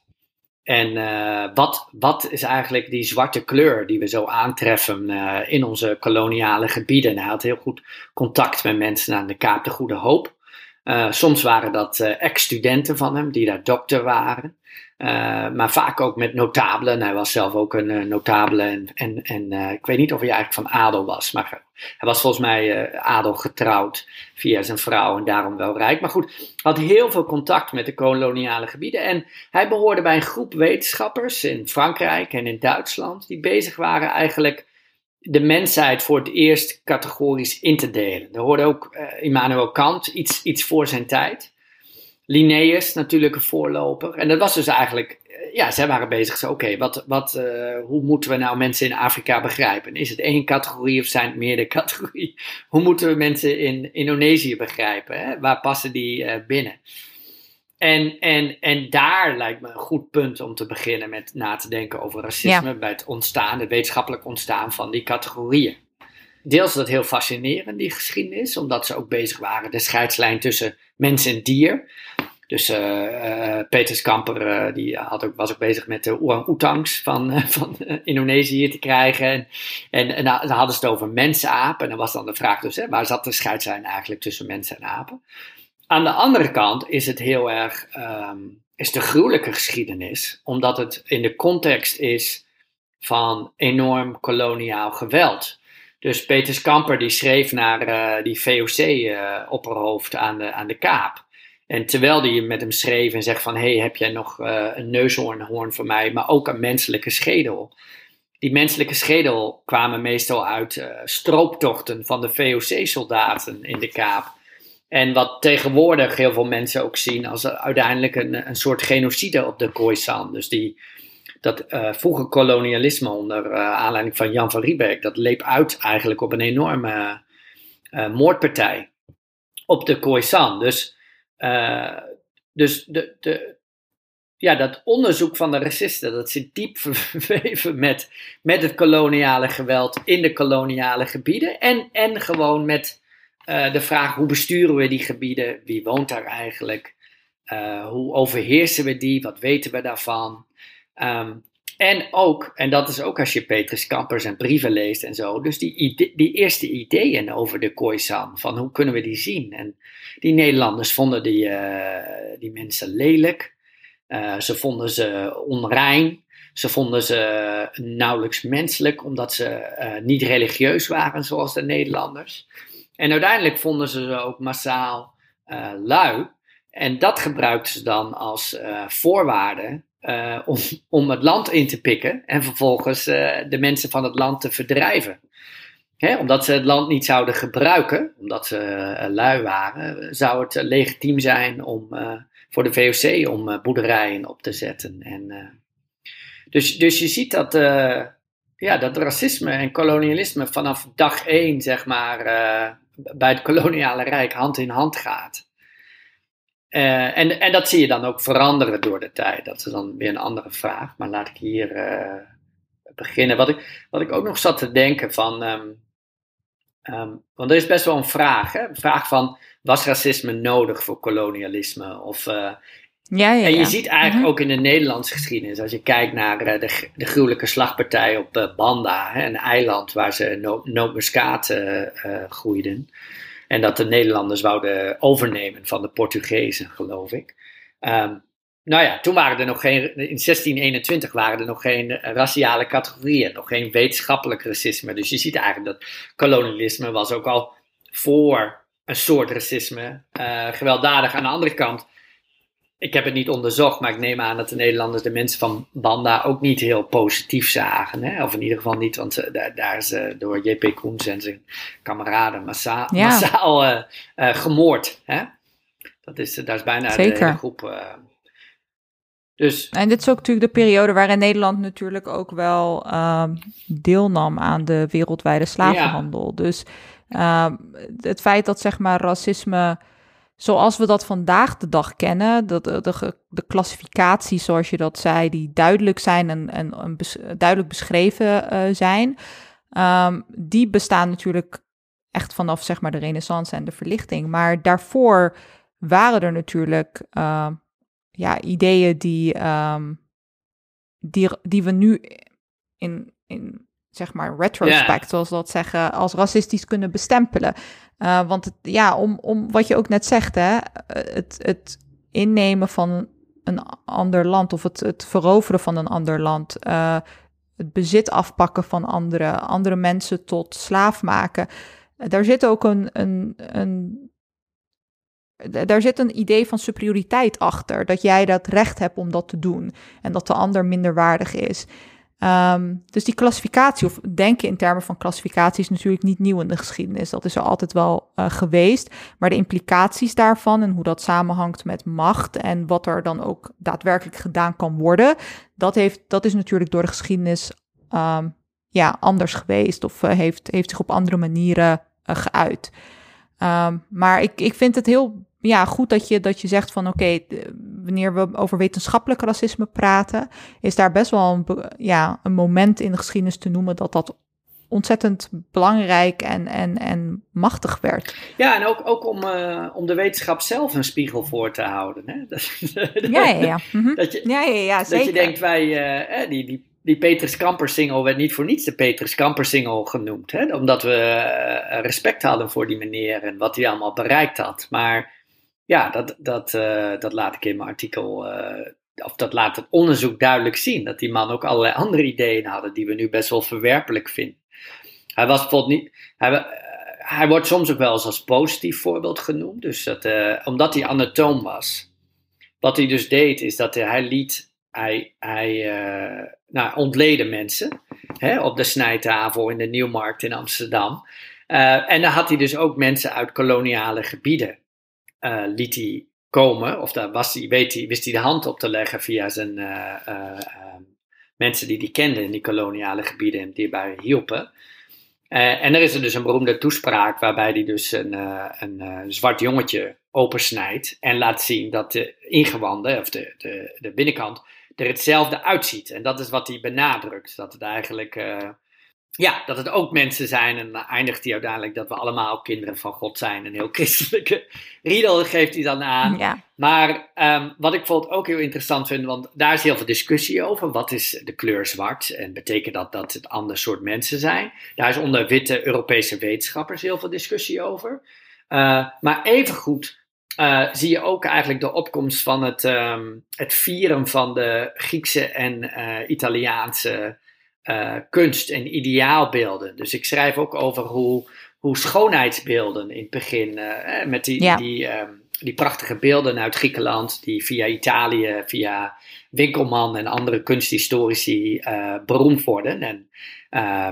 En uh, wat, wat is eigenlijk die zwarte kleur die we zo aantreffen uh, in onze koloniale gebieden? Hij had heel goed contact met mensen aan de Kaap de Goede Hoop. Uh, soms waren dat ex-studenten van hem die daar dokter waren. Uh, maar vaak ook met notabelen. Hij was zelf ook een uh, notabele. En, en, en uh, ik weet niet of hij eigenlijk van adel was. Maar hij was volgens mij adel getrouwd via zijn vrouw en daarom wel rijk. Maar goed, had heel veel contact met de koloniale gebieden. En hij behoorde bij een groep wetenschappers in Frankrijk en in Duitsland. Die bezig waren eigenlijk de mensheid voor het eerst categorisch in te delen. Er hoorde ook Immanuel Kant, iets, iets voor zijn tijd. Linnaeus natuurlijk een voorloper. En dat was dus eigenlijk, eh, ja, zij waren bezig zo, oké, wat, wat, uh, hoe moeten we nou mensen in Afrika begrijpen? Is het één categorie of zijn het meerdere [laughs] categorieën? Hoe moeten we mensen in Indonesië begrijpen? Hè? Waar passen die uh, binnen? En, en, en daar lijkt me een goed punt om te beginnen met na te denken over racisme bij het ontstaan, het wetenschappelijk ontstaan van die categorieën. Deels is dat heel fascinerend, die geschiedenis, omdat ze ook bezig waren de scheidslijn tussen mens en dier. Dus uh, uh, Peters Kamper uh, die had ook, was ook bezig met de orang-oetangs van, [laughs] van Indonesië te krijgen. En, en, dan hadden ze het over mensapen. En dan was dan de vraag dus, hè, waar zat de scheidslijn eigenlijk tussen mensen en apen? Aan de andere kant is het heel erg, um, is de gruwelijke geschiedenis, omdat het in de context is van enorm koloniaal geweld. Dus Peters Kamper die schreef naar die VOC-opperhoofd uh, aan, de, aan de Kaap. En terwijl hij met hem schreef en zegt van... hey, heb jij nog uh, een neushoornhoorn voor mij? Maar ook een menselijke schedel. Die menselijke schedel kwamen meestal uit uh, strooptochten van de VOC-soldaten in de Kaap. En wat tegenwoordig heel veel mensen ook zien als uiteindelijk een, een soort genocide op de Khoisan. Dus die, dat uh, kolonialisme onder aanleiding van Jan van Riebeck, dat leep uit eigenlijk op een enorme moordpartij op de Khoisan. Dus, dus de, de, ja, dat onderzoek van de racisten, dat zit diep [laughs] verweven met, met het koloniale geweld in de koloniale gebieden. En, en gewoon met uh, de vraag hoe besturen we die gebieden, wie woont daar eigenlijk, uh, hoe overheersen we die, wat weten we daarvan. Um, en ook, en dat is ook als je Petrus Kampers en brieven leest en zo, dus die, die eerste ideeën over de Khoisan, van hoe kunnen we die zien? En die Nederlanders vonden die, uh, die mensen lelijk. Uh, ze vonden ze onrein. Ze vonden ze nauwelijks menselijk, omdat ze uh, niet religieus waren, zoals de Nederlanders. En uiteindelijk vonden ze ze ook massaal lui. En dat gebruikten ze dan als voorwaarde om, om het land in te pikken en vervolgens de mensen van het land te verdrijven. Hè, omdat ze het land niet zouden gebruiken, omdat ze lui waren, zou het legitiem zijn om voor de VOC om boerderijen op te zetten. En, dus, dus je ziet dat, ja, dat racisme en kolonialisme vanaf dag één, zeg maar, bij het koloniale rijk hand in hand gaat. En, en dat zie je dan ook veranderen door de tijd. Dat is dan weer een andere vraag. Maar laat ik hier beginnen. Wat ik, wat ik ook nog zat te denken van. Um, um, want er is best wel een vraag. Hè? Een vraag van was racisme nodig voor kolonialisme? Of, uh, ja, ja, en je ziet eigenlijk mhm. ook in de Nederlandse geschiedenis, als je kijkt naar de, de gruwelijke slagpartij op Banda, hè, een eiland waar ze no nootmuskaat groeiden. En dat de Nederlanders wouden overnemen van de Portugezen, geloof ik. Um, nou ja, toen waren er nog geen, in 1621 waren er nog geen raciale categorieën, nog geen wetenschappelijk racisme. Dus je ziet eigenlijk dat kolonialisme was ook al voor een soort racisme. Uh, gewelddadig aan de andere kant. Ik heb het niet onderzocht, maar ik neem aan dat de Nederlanders de mensen van Banda ook niet heel positief zagen. Hè? Of in ieder geval niet, want ze, daar, daar, is uh, door JP Koens en zijn kameraden massaal, ja. massaal uh, gemoord. Hè? Dat is, daar is bijna Zeker. de hele groep. dus. En dit is ook natuurlijk de periode waarin Nederland natuurlijk ook wel ehm, deelnam aan de wereldwijde slavenhandel. Ja. Dus uh, het feit dat zeg maar racisme, zoals we dat vandaag de dag kennen, dat de, de, de klassificaties zoals je dat zei, die duidelijk zijn en, en, en bes, duidelijk beschreven uh, zijn, um, die bestaan natuurlijk echt vanaf zeg maar de renaissance en de verlichting. Maar daarvoor waren er natuurlijk uh, ja, ideeën die, um, die, die we nu in, in zeg maar retrospect, zoals we dat zeggen, als racistisch kunnen bestempelen. Uh, want het, ja, om, om wat je ook net zegt, hè, het, het innemen van een ander land of het, het veroveren van een ander land, uh, het bezit afpakken van andere, andere mensen tot slaaf maken. Daar zit ook een, een, een daar zit een idee van superioriteit achter. Dat jij dat recht hebt om dat te doen. En dat de ander minderwaardig is. Um, dus die klassificatie, of denken in termen van klassificatie, is natuurlijk niet nieuw in de geschiedenis. Dat is er altijd wel uh, geweest. Maar de implicaties daarvan en hoe dat samenhangt met macht en wat er dan ook daadwerkelijk gedaan kan worden, dat, heeft, dat is natuurlijk door de geschiedenis um, ja, anders geweest of uh, heeft, heeft zich op andere manieren uh, geuit. Um, maar ik, ik vind het heel ja, goed dat je, dat je zegt van oké, wanneer we over wetenschappelijk racisme praten, is daar best wel een, ja, een moment in de geschiedenis te noemen dat dat ontzettend belangrijk en, en, en machtig werd. Ja, en ook, ook om, uh, om de wetenschap zelf een spiegel voor te houden. Hè? Dat, ja, ja, ja. Mm -hmm. dat, je, ja, ja, ja zeker. dat je denkt, wij, uh, die, die, die Petrus Kamper single werd niet voor niets de Petrus Kamper single genoemd. Hè? Omdat we uh, respect hadden voor die meneer en wat hij allemaal bereikt had. Maar ja, dat, dat, uh, dat laat ik in mijn artikel, uh, of dat laat het onderzoek duidelijk zien. Dat die man ook allerlei andere ideeën hadden die we nu best wel verwerpelijk vinden. Hij was bijvoorbeeld niet, hij, uh, hij wordt soms ook wel eens als positief voorbeeld genoemd. Dus dat, omdat hij anatoom was. Wat hij dus deed, is dat hij liet, hij, hij nou, ontlede mensen hè, op de snijtafel in de Nieuwmarkt in Amsterdam. en dan had hij dus ook mensen uit koloniale gebieden uh, liet hij komen, of daar was hij, weet hij, wist hij de hand op te leggen via zijn uh, mensen die hij kende in die koloniale gebieden en die bij hielpen. En er is er dus een beroemde toespraak waarbij hij dus een, een zwart jongetje opensnijdt en laat zien dat de ingewanden, of de, de, de binnenkant, er hetzelfde uitziet. En dat is wat hij benadrukt. Dat het eigenlijk ja, dat het ook mensen zijn. En dan eindigt hij uiteindelijk dat we allemaal kinderen van God zijn. Een heel [laughs] christelijke riedel geeft hij dan aan. Ja. Maar um, wat ik bijvoorbeeld ook heel interessant vind, want daar is heel veel discussie over. Wat is de kleur zwart? En betekent dat dat het ander soort mensen zijn? Daar is onder witte Europese wetenschappers heel veel discussie over. Uh, maar evengoed uh, zie je ook eigenlijk de opkomst van het, um, het vieren van de Griekse en uh, Italiaanse uh, kunst en ideaalbeelden. Dus ik schrijf ook over hoe, hoe schoonheidsbeelden in het begin, uh, met die, ja. die, um, die prachtige beelden uit Griekenland, die via Italië, via Winkelman en andere kunsthistorici uh, beroemd worden. En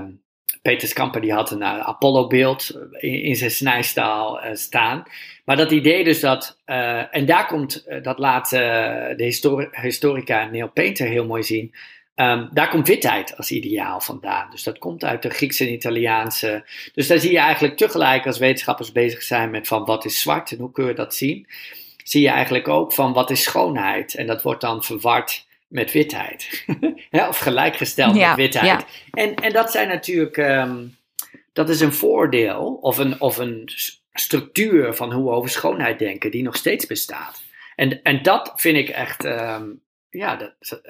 um, Peter Skamper die had een Apollo-beeld in, in, zijn snijstaal staan. Maar dat idee dus dat, en daar komt, dat laat de histori historica Neil Painter heel mooi zien, Um, daar komt witheid als ideaal vandaan. Dus dat komt uit de Griekse en Italiaanse. Dus daar zie je eigenlijk tegelijk als wetenschappers bezig zijn met van wat is zwart en hoe kun je dat zien. Zie je eigenlijk ook van wat is schoonheid. En dat wordt dan verward met witheid. [laughs] of gelijkgesteld ja, met witheid. Ja. En, en dat zijn natuurlijk, um, dat is een voordeel of een, of een structuur van hoe we over schoonheid denken die nog steeds bestaat. En, en dat vind ik echt, um, ja, dat,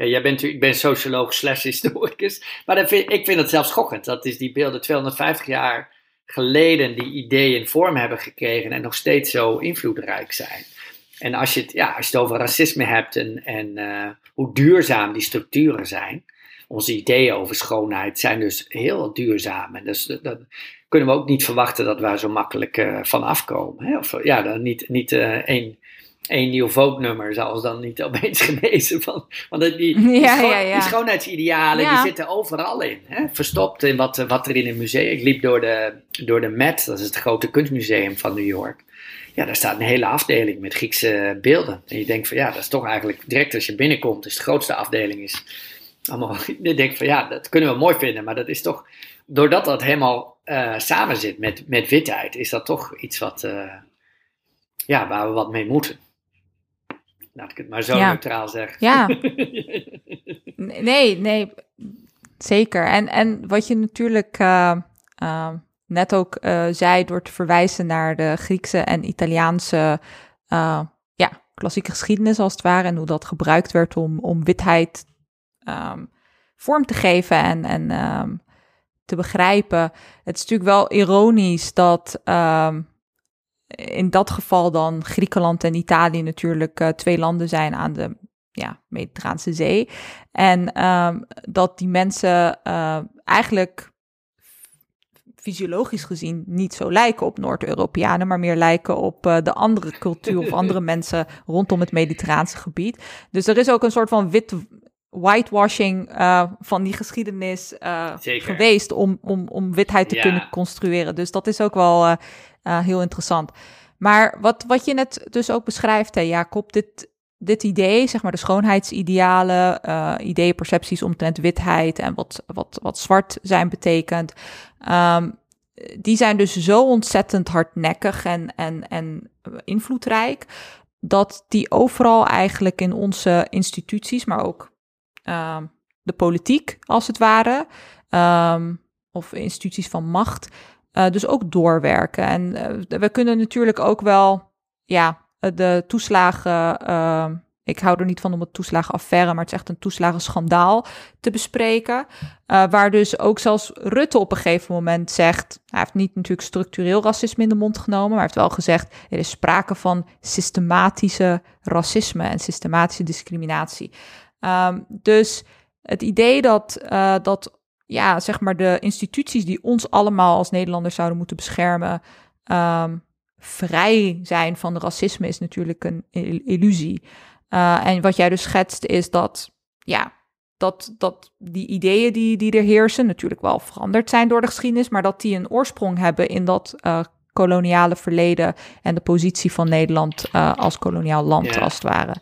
ja, jij bent, ik ben socioloog slash historicus, maar ik vind het zelfs schokkend. Dat is die beelden 250 jaar geleden die ideeën vorm hebben gekregen en nog steeds zo invloedrijk zijn. En als je het, ja, als je het over racisme hebt en, en uh, hoe duurzaam die structuren zijn, onze ideeën over schoonheid zijn dus heel duurzaam. En dus dat kunnen we ook niet verwachten dat we zo makkelijk uh, van afkomen. Hè? Of ja, niet, niet uh, één één nieuw vote-nummer zelfs dan niet opeens [laughs] genezen. Van, want die, die, [laughs] ja, schoon, ja, ja. die schoonheidsidealen die zitten overal in. Hè? Verstopt in wat, wat er in een museum. Ik liep door de, door de Met, dat is het grote kunstmuseum van New York. Ja, daar staat een hele afdeling met Griekse beelden. En je denkt van ja, dat is toch eigenlijk direct als je binnenkomt, is de grootste afdeling is. Allemaal, [laughs] je denkt van ja, dat kunnen we mooi vinden, maar dat is toch, doordat dat helemaal uh, samen zit met, met witheid, is dat toch iets wat, uh, ja, waar we wat mee moeten. Laat ik het maar zo Ja. neutraal zeggen. Ja. [laughs] Nee, nee, zeker. En, en wat je natuurlijk eh, uh, net ook uh, zei, door te verwijzen naar de Griekse en Italiaanse ja, klassieke geschiedenis als het ware, en hoe dat gebruikt werd om, om witheid um, vorm te geven en, en um, te begrijpen. Het is natuurlijk wel ironisch dat um, in dat geval dan Griekenland en Italië natuurlijk uh, twee landen zijn aan de ja, Mediterraanse Zee. En um, dat die mensen uh, eigenlijk fysiologisch gezien niet zo lijken op Noord-Europeanen, maar meer lijken op uh, de andere cultuur of andere [laughs] mensen rondom het Mediterraanse gebied. Dus er is ook een soort van wit whitewashing uh, van die geschiedenis uh, geweest om, om, om witheid te Ja. kunnen construeren. Dus dat is ook wel uh, heel interessant. Maar wat, wat je net dus ook beschrijft, hè, Jacob, dit, dit idee, zeg maar de schoonheidsidealen, uh, ideeën, percepties omtrent witheid en wat, wat, wat zwart zijn betekent, um, die zijn dus zo ontzettend hardnekkig en, en, en invloedrijk, dat die overal eigenlijk in onze instituties, maar ook uh, de politiek als het ware, um, of instituties van macht, uh, dus ook doorwerken. En uh, we kunnen natuurlijk ook wel, ja, de toeslagen. Ik hou er niet van om het toeslagenaffaire, maar het is echt een toeslagenschandaal te bespreken. Waar dus ook zelfs Rutte op een gegeven moment zegt. Hij heeft niet natuurlijk structureel racisme in de mond genomen, maar heeft wel gezegd: er is sprake van systematische racisme en systematische discriminatie. Um, dus het idee dat, dat ja, zeg maar de instituties die ons allemaal als Nederlanders zouden moeten beschermen. Um, vrij zijn van racisme is natuurlijk een illusie. Uh, en wat jij dus schetst is dat, ja, dat, dat die ideeën die, die er heersen natuurlijk wel veranderd zijn door de geschiedenis, maar dat die een oorsprong hebben in dat uh, koloniale verleden en de positie van Nederland uh, als koloniaal land, Ja. als het ware.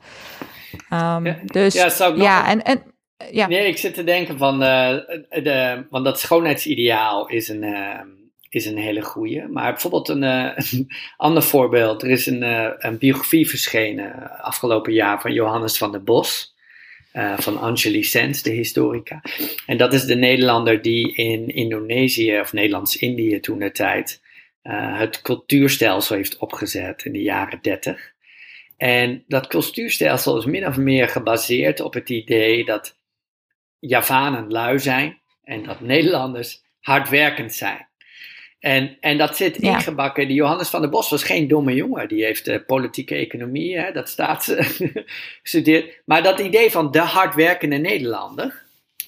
Um, Ja, dus ja, ja, en, en ja. Nee, ik zit te denken van, de, de, want dat schoonheidsideaal is een, is een hele goeie. Maar bijvoorbeeld een, [laughs] ander voorbeeld. Er is een, een biografie verschenen afgelopen jaar van Johannes van der Bos. Van Angeli Sens, de historica. En dat is de Nederlander die in Indonesië, of Nederlands-Indië toen de tijd, het cultuurstelsel heeft opgezet in de jaren 30. En dat cultuurstelsel is min of meer gebaseerd op het idee dat Javanen lui zijn en dat Nederlanders hardwerkend zijn. En, en dat zit ingebakken. Die Johannes van der Bos was geen domme jongen. Die heeft uh, politieke economie, hè, dat staat [laughs] gestudeerd. Maar dat idee van de hardwerkende Nederlander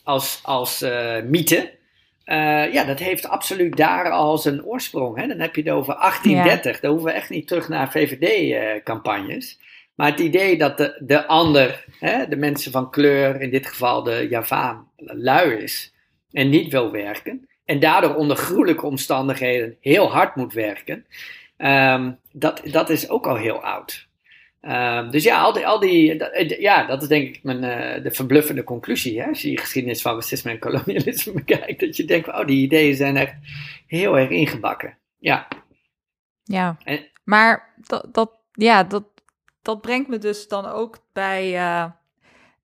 als, als uh, mythe. Uh, ja, dat heeft absoluut daar al zijn oorsprong. Hè? Dan heb je het over 1830. Ja. Dan hoeven we echt niet terug naar VVD-campagnes. Maar het idee dat de, de ander, hè, de mensen van kleur, in dit geval de Javaan, lui is en niet wil werken en daardoor onder gruwelijke omstandigheden heel hard moet werken, um, dat, dat is ook al heel oud. Um, dus ja, al die, al die, dat, eh, ja, dat is denk ik mijn, uh, de verbluffende conclusie. Hè? Als je die geschiedenis van racisme en kolonialisme [laughs] bekijkt, dat je denkt, oh, die ideeën zijn echt heel erg ingebakken. Ja. Ja, en, maar dat, dat, ja, dat, dat brengt me dus dan ook bij uh,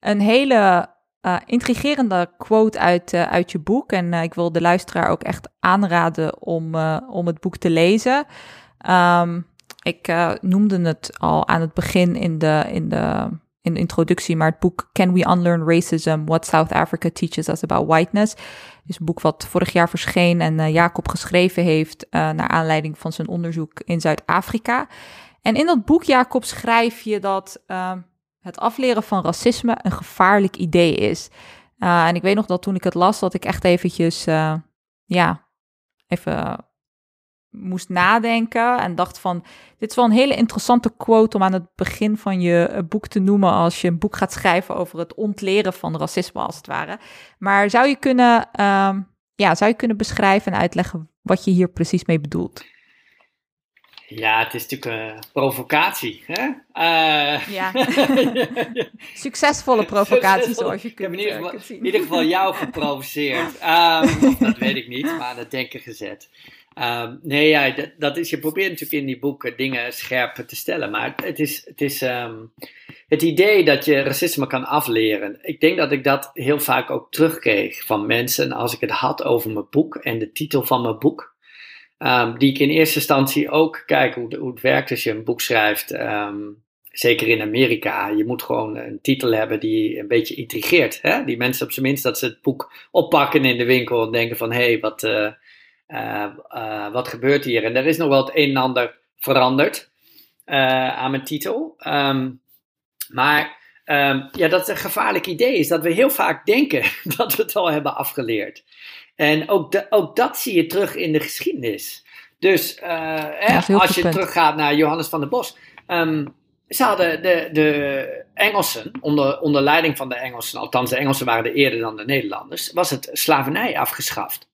een hele uh, intrigerende quote uit, uh, uit je boek. En ik wil de luisteraar ook echt aanraden om, om het boek te lezen. Um, ik noemde het al aan het begin in de, in, de, in de introductie, maar het boek Can We Unlearn Racism? What South Africa Teaches Us About Whiteness is een boek wat vorig jaar verscheen en Jacob geschreven heeft naar aanleiding van zijn onderzoek in Zuid-Afrika. En in dat boek, Jacob, schrijf je dat ehm, het afleren van racisme een gevaarlijk idee is. Uh, en ik weet nog dat toen ik het las, dat ik echt eventjes, uh, ja, even moest nadenken en dacht van, dit is wel een hele interessante quote om aan het begin van je eh, boek te noemen als je een boek gaat schrijven over het ontleren van racisme als het ware. Maar zou je kunnen, uh, ja, zou je kunnen beschrijven en uitleggen wat je hier precies mee bedoelt? Ja, het is natuurlijk een provocatie. Hè? Uh, ja. [laughs] Succesvolle provocatie, zoals je kunt, Ik heb in ieder eh, geval, in ieder geval jou geprovoceerd. [laughs] Um, dat weet ik niet, maar aan het denken gezet. Um, nee, ja, dat, dat, is, je probeert natuurlijk in die boeken dingen scherp te stellen. Maar het is, het, is um, het idee dat je racisme kan afleren. Ik denk dat ik dat heel vaak ook terugkreeg van mensen als ik het had over mijn boek en de titel van mijn boek. Um, die ik in eerste instantie ook kijk hoe, het werkt als je een boek schrijft. Um, zeker in Amerika. Je moet gewoon een titel hebben die een beetje intrigeert. Hè? Die mensen op zijn minst dat ze het boek oppakken in de winkel en denken van hé, hey, wat, uh, uh, uh, wat gebeurt hier? En er is nog wel het een en ander veranderd aan mijn titel. Maar ja, dat het een gevaarlijk idee is dat we heel vaak denken [laughs] dat we het al hebben afgeleerd. En ook, de, ook dat zie je terug in de geschiedenis. Dus hè, als je punt. teruggaat naar Johannes van der Bos. Um, ze hadden de, de Engelsen, onder, onder leiding van de Engelsen, althans de Engelsen waren er eerder dan de Nederlanders, was het slavernij afgeschaft.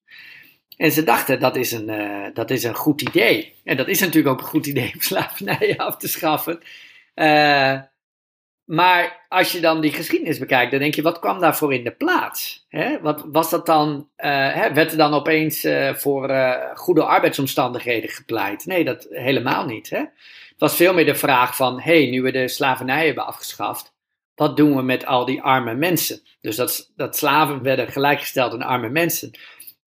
En ze dachten dat is een, uh, dat is een goed idee. En dat is natuurlijk ook een goed idee om [laughs] slavernij af te schaffen. Uh, maar als je dan die geschiedenis bekijkt, dan denk je, wat kwam daarvoor in de plaats? Wat was dat dan? Uh? Werd er dan opeens uh, voor uh, goede arbeidsomstandigheden gepleit? Nee, dat helemaal niet. Het was veel meer de vraag van, hey, nu we de slavernij hebben afgeschaft, wat doen we met al die arme mensen? Dus dat, dat slaven werden gelijkgesteld aan arme mensen.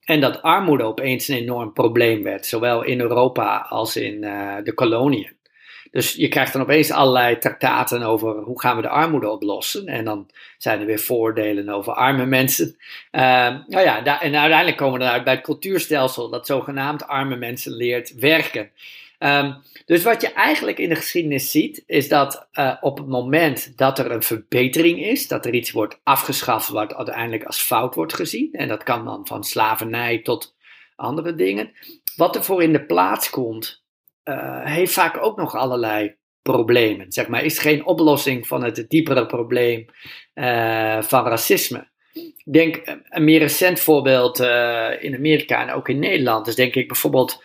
En dat armoede opeens een enorm probleem werd, zowel in Europa als in de koloniën. Dus je krijgt dan opeens allerlei traktaten over hoe gaan we de armoede oplossen. En dan zijn er weer voordelen over arme mensen. Uh, nou ja, en uiteindelijk komen we eruit bij het cultuurstelsel dat zogenaamd arme mensen leert werken. Um, dus wat je eigenlijk in de geschiedenis ziet, is dat uh, op het moment dat er een verbetering is, dat er iets wordt afgeschaft wat uiteindelijk als fout wordt gezien, en dat kan dan van slavernij tot andere dingen, wat er voor in de plaats komt, uh, heeft vaak ook nog allerlei problemen. Zeg maar, is geen oplossing van het diepere probleem uh, van racisme. Ik denk een meer recent voorbeeld in Amerika en ook in Nederland is denk ik bijvoorbeeld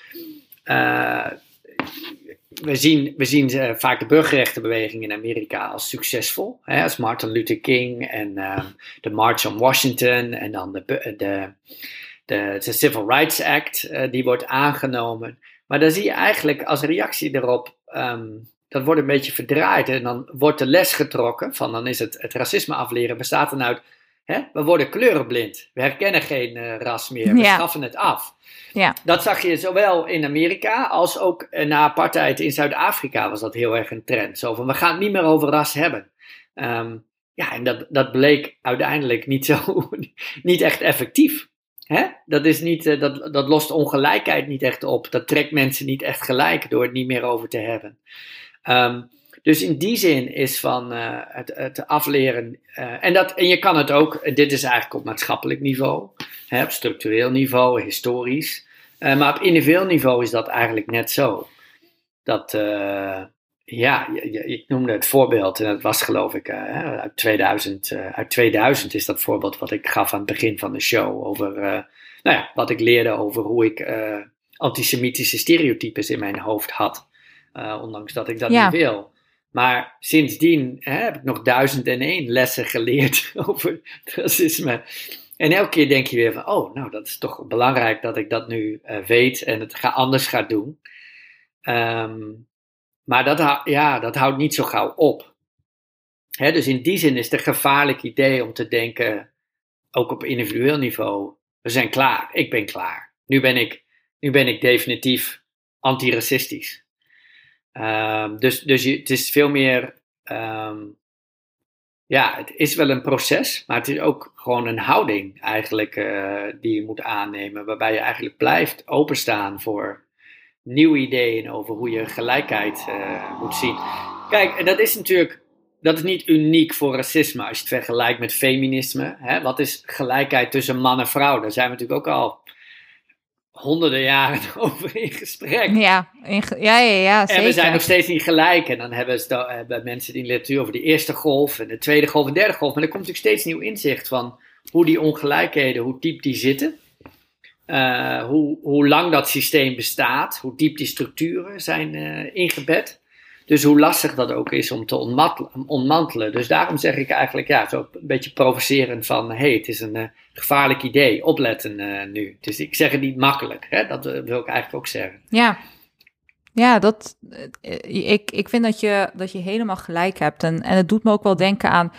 we zien, we zien vaak de burgerrechtenbeweging in Amerika als succesvol. Hè, als Martin Luther King en de March on Washington en dan de, de, de, de Civil Rights Act, die wordt aangenomen. Maar dan zie je eigenlijk als reactie erop, um, dat wordt een beetje verdraaid. En dan wordt de les getrokken van, dan is het, het racisme afleren bestaat dan uit, hè, we worden kleurenblind. We herkennen geen ras meer, we ja. schaffen het af. Ja. Dat zag je zowel in Amerika als ook na apartheid in Zuid-Afrika was dat heel erg een trend. Zo van, we gaan het niet meer over ras hebben. Um, ja, en dat, dat bleek uiteindelijk niet zo, [laughs] niet echt effectief. Hè? Dat, is niet, uh, dat, dat lost ongelijkheid niet echt op. Dat trekt mensen niet echt gelijk door het niet meer over te hebben. Um, dus in die zin is van uh, het, het, afleren. Uh, en, dat, en je kan het ook, dit is eigenlijk op maatschappelijk niveau, hè, op structureel niveau, historisch. Maar op individueel niveau is dat eigenlijk net zo. Dat, ja, ik noemde het voorbeeld, en dat was geloof ik uit, 2000, uit 2000 is dat voorbeeld wat ik gaf aan het begin van de show. Over nou ja, wat ik leerde over hoe ik antisemitische stereotypes in mijn hoofd had. ondanks dat ik dat ja. niet wil. Maar sindsdien hè, heb ik nog duizend en één lessen geleerd [laughs] over racisme. En elke keer denk je weer van, oh, nou, dat is toch belangrijk dat ik dat nu weet en het ga, anders ga doen. Um, maar dat, ja, dat houdt niet zo gauw op. Dus in die zin is het een gevaarlijk idee om te denken, ook op individueel niveau, we zijn klaar, ik ben klaar. Nu ben ik, nu ben ik definitief antiracistisch. Um, dus dus je, het is veel meer. Um, ja, het is wel een proces, maar het is ook gewoon een houding eigenlijk uh, die je moet aannemen. Waarbij je eigenlijk blijft openstaan voor nieuwe ideeën over hoe je gelijkheid uh, moet zien. Kijk, en dat is natuurlijk. Dat is niet uniek voor racisme als je het vergelijkt met feminisme. Hè? Wat is gelijkheid tussen man en vrouw? Daar zijn we natuurlijk ook al honderden jaren [laughs] over in gesprek. Ja, in, ja, ja, ja, zeker. En we zijn nog steeds niet gelijk. En dan hebben, ze, hebben mensen die literatuur over de eerste golf en de tweede golf en de derde golf. Maar er komt natuurlijk steeds nieuw inzicht van hoe die ongelijkheden, hoe diep die zitten. Uh, hoe, hoe lang dat systeem bestaat, hoe diep die structuren zijn uh, ingebed. Dus hoe lastig dat ook is om te ontmantelen. Dus daarom zeg ik eigenlijk, ja, zo een beetje provocerend van, hé, hey, het is een uh, gevaarlijk idee, opletten nu. Dus ik zeg het niet makkelijk, hè? dat wil ik eigenlijk ook zeggen. Ja, ja dat, ik, ik vind dat je, dat je helemaal gelijk hebt. En, en het doet me ook wel denken aan,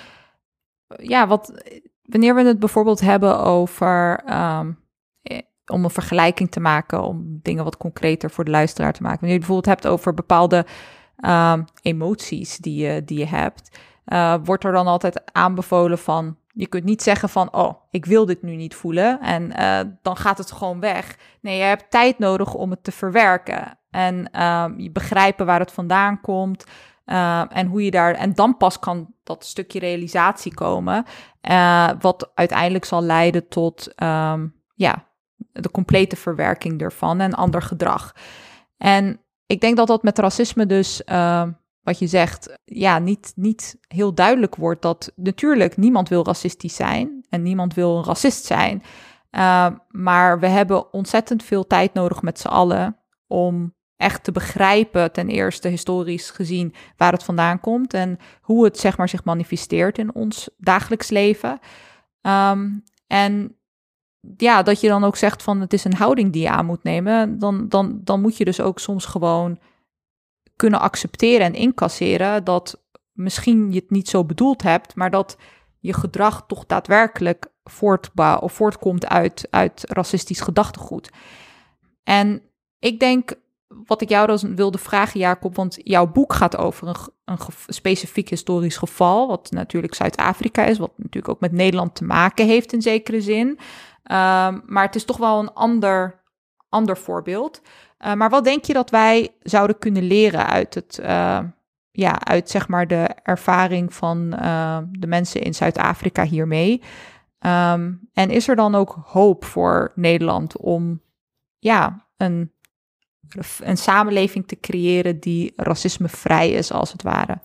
ja, wat, wanneer we het bijvoorbeeld hebben over, um, om een vergelijking te maken, om dingen wat concreter voor de luisteraar te maken. Wanneer je bijvoorbeeld hebt over bepaalde uh, emoties die je, die je hebt, uh, wordt er dan altijd aanbevolen van, je kunt niet zeggen van, oh, ik wil dit nu niet voelen en uh, dan gaat het gewoon weg. Nee, je hebt tijd nodig om het te verwerken en uh, je begrijpen waar het vandaan komt. Uh, en hoe je daar, en dan pas kan dat stukje realisatie komen, wat uiteindelijk zal leiden tot, um, ja, de complete verwerking ervan en ander gedrag. En ik denk dat dat met racisme dus, uh, wat je zegt, ja, niet, niet heel duidelijk wordt dat natuurlijk niemand wil racistisch zijn en niemand wil een racist zijn. Uh, maar we hebben ontzettend veel tijd nodig met z'n allen om echt te begrijpen, ten eerste historisch gezien, waar het vandaan komt en hoe het zeg maar zich manifesteert in ons dagelijks leven. Um, en ja, dat je dan ook zegt van het is een houding die je aan moet nemen, dan, dan, dan moet je dus ook soms gewoon kunnen accepteren en incasseren dat misschien je het niet zo bedoeld hebt, maar dat je gedrag toch daadwerkelijk of voortkomt uit, uit racistisch gedachtegoed. En ik denk, wat ik jou dan wilde vragen, Jacob, want jouw boek gaat over een, een specifiek historisch geval, wat natuurlijk Zuid-Afrika is, wat natuurlijk ook met Nederland te maken heeft in zekere zin. Ehm, maar het is toch wel een ander, ander voorbeeld. Uh, maar wat denk je dat wij zouden kunnen leren uit, het, uh, ja, uit zeg maar de ervaring van uh, de mensen in Zuid-Afrika hiermee? Um, en is er dan ook hoop voor Nederland om ja, een, een samenleving te creëren die racismevrij is, als het ware?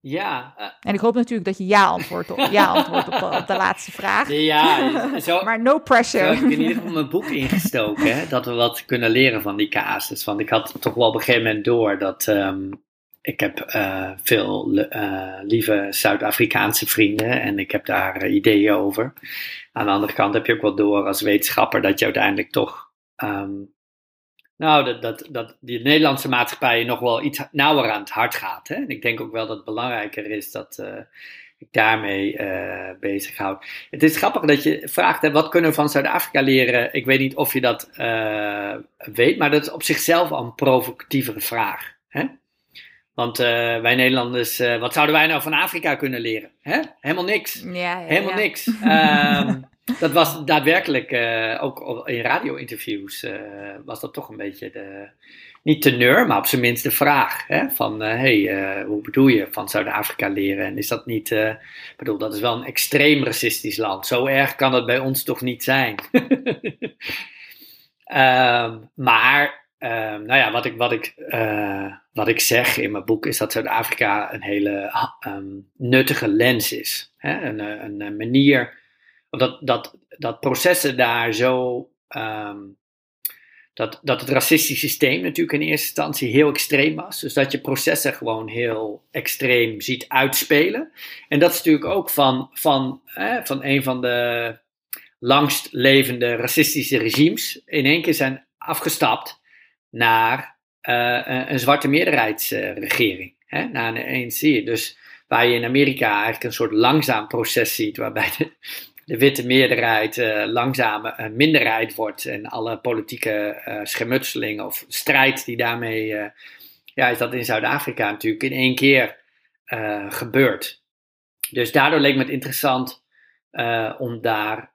Ja. Uh, en ik hoop natuurlijk dat je ja antwoordt op, ja antwoordt op, de, op de laatste vraag. Ja, [laughs] zo, maar no pressure. Zo heb ik in ieder geval mijn boek ingestoken, hè, dat we wat kunnen leren van die casus. Want ik had toch wel op een gegeven moment door dat um, ik heb uh, veel uh, lieve Zuid-Afrikaanse vrienden en ik heb daar ideeën over. Aan de andere kant heb je ook wel door als wetenschapper dat je uiteindelijk toch um, nou, dat, dat, dat die Nederlandse maatschappij nog wel iets nauwer aan het hart gaat. Hè? En ik denk ook wel dat het belangrijker is dat uh, ik daarmee uh, bezighoud. Het is grappig dat je vraagt, hè, wat kunnen we van Zuid-Afrika leren? Ik weet niet of je dat uh, weet, maar dat is op zichzelf al een provocatievere vraag. Hè? Want wij Nederlanders, wat zouden wij nou van Afrika kunnen leren? Hè? Helemaal niks. Ja, ja, Helemaal ja. niks. um, [laughs] dat was daadwerkelijk, uh, ook in radio-interviews, uh, was dat toch een beetje de, niet teneur, maar op zijn minst de vraag. Hè? Van, uh, hey, hoe bedoel je van Zuid-Afrika leren? En is dat niet, ik bedoel, dat is wel een extreem racistisch land. Zo erg kan dat bij ons toch niet zijn? um, [laughs] maar, um, nou ja, wat ik, wat, ik, wat ik zeg in mijn boek is dat Zuid-Afrika een hele um, nuttige lens is. Hè? Een, een manier dat, dat, dat processen daar zo. Um, dat, dat het racistische systeem natuurlijk in eerste instantie heel extreem was. Dus dat je processen gewoon heel extreem ziet uitspelen. En dat is natuurlijk ook van, van, eh, van een van de langst levende racistische regimes. in één keer zijn afgestapt naar een, een zwarte meerderheidsregering. Uh, naar een ANC. Dus waar je in Amerika eigenlijk een soort langzaam proces ziet. waarbij de, de witte meerderheid uh, langzaam een minderheid wordt en alle politieke uh, of strijd die daarmee, uh, ja, is dat in Zuid-Afrika natuurlijk in één keer gebeurt. Dus daardoor leek me het interessant om daar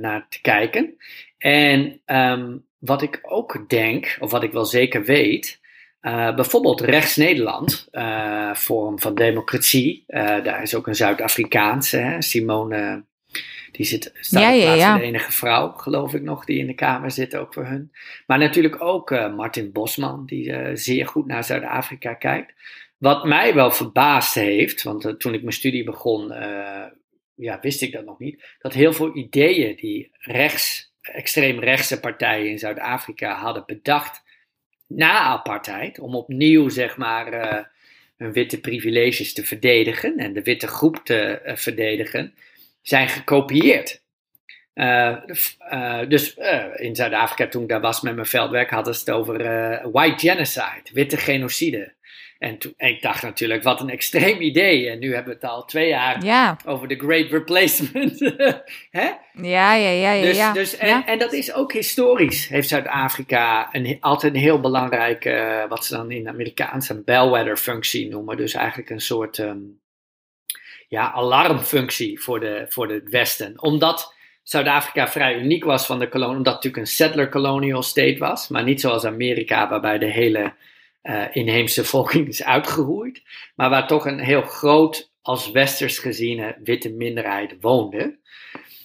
naar te kijken. En um, wat ik ook denk, of wat ik wel zeker weet, bijvoorbeeld rechts Nederland, vorm van democratie, daar is ook een Zuid-Afrikaanse, Simone die zit, staat ja, ja, de enige vrouw, geloof ik nog, die in de Kamer zit, ook voor hun. Maar natuurlijk ook uh, Martin Bosman, die uh, zeer goed naar Zuid-Afrika kijkt. Wat mij wel verbaasd heeft, want uh, toen ik mijn studie begon, ja, wist ik dat nog niet, dat heel veel ideeën die rechts, extreem rechtse partijen in Zuid-Afrika hadden bedacht na apartheid, om opnieuw, zeg maar, hun witte privileges te verdedigen en de witte groep te verdedigen, zijn gekopieerd. Uh, uh, dus uh, in Zuid-Afrika, toen ik daar was met mijn veldwerk, hadden ze het over white genocide, witte genocide. En toen, ik dacht natuurlijk, wat een extreem idee. En nu hebben we het al twee jaar ja. over de Great Replacement. [laughs] Hè? Ja, ja, ja, ja. Dus, ja. dus, en, ja. en, dat is ook historisch. Heeft Zuid-Afrika een, altijd een heel belangrijke, wat ze dan in Amerikaans een bellwether functie noemen. Dus eigenlijk een soort um, ja, alarmfunctie voor, de, voor het Westen. Omdat Zuid-Afrika vrij uniek was van de kolonie, omdat het natuurlijk een settler colonial state was, maar niet zoals Amerika, waarbij de hele uh, inheemse [laughs] volking is uitgeroeid, maar waar toch een heel groot, als westers geziene, witte minderheid woonde.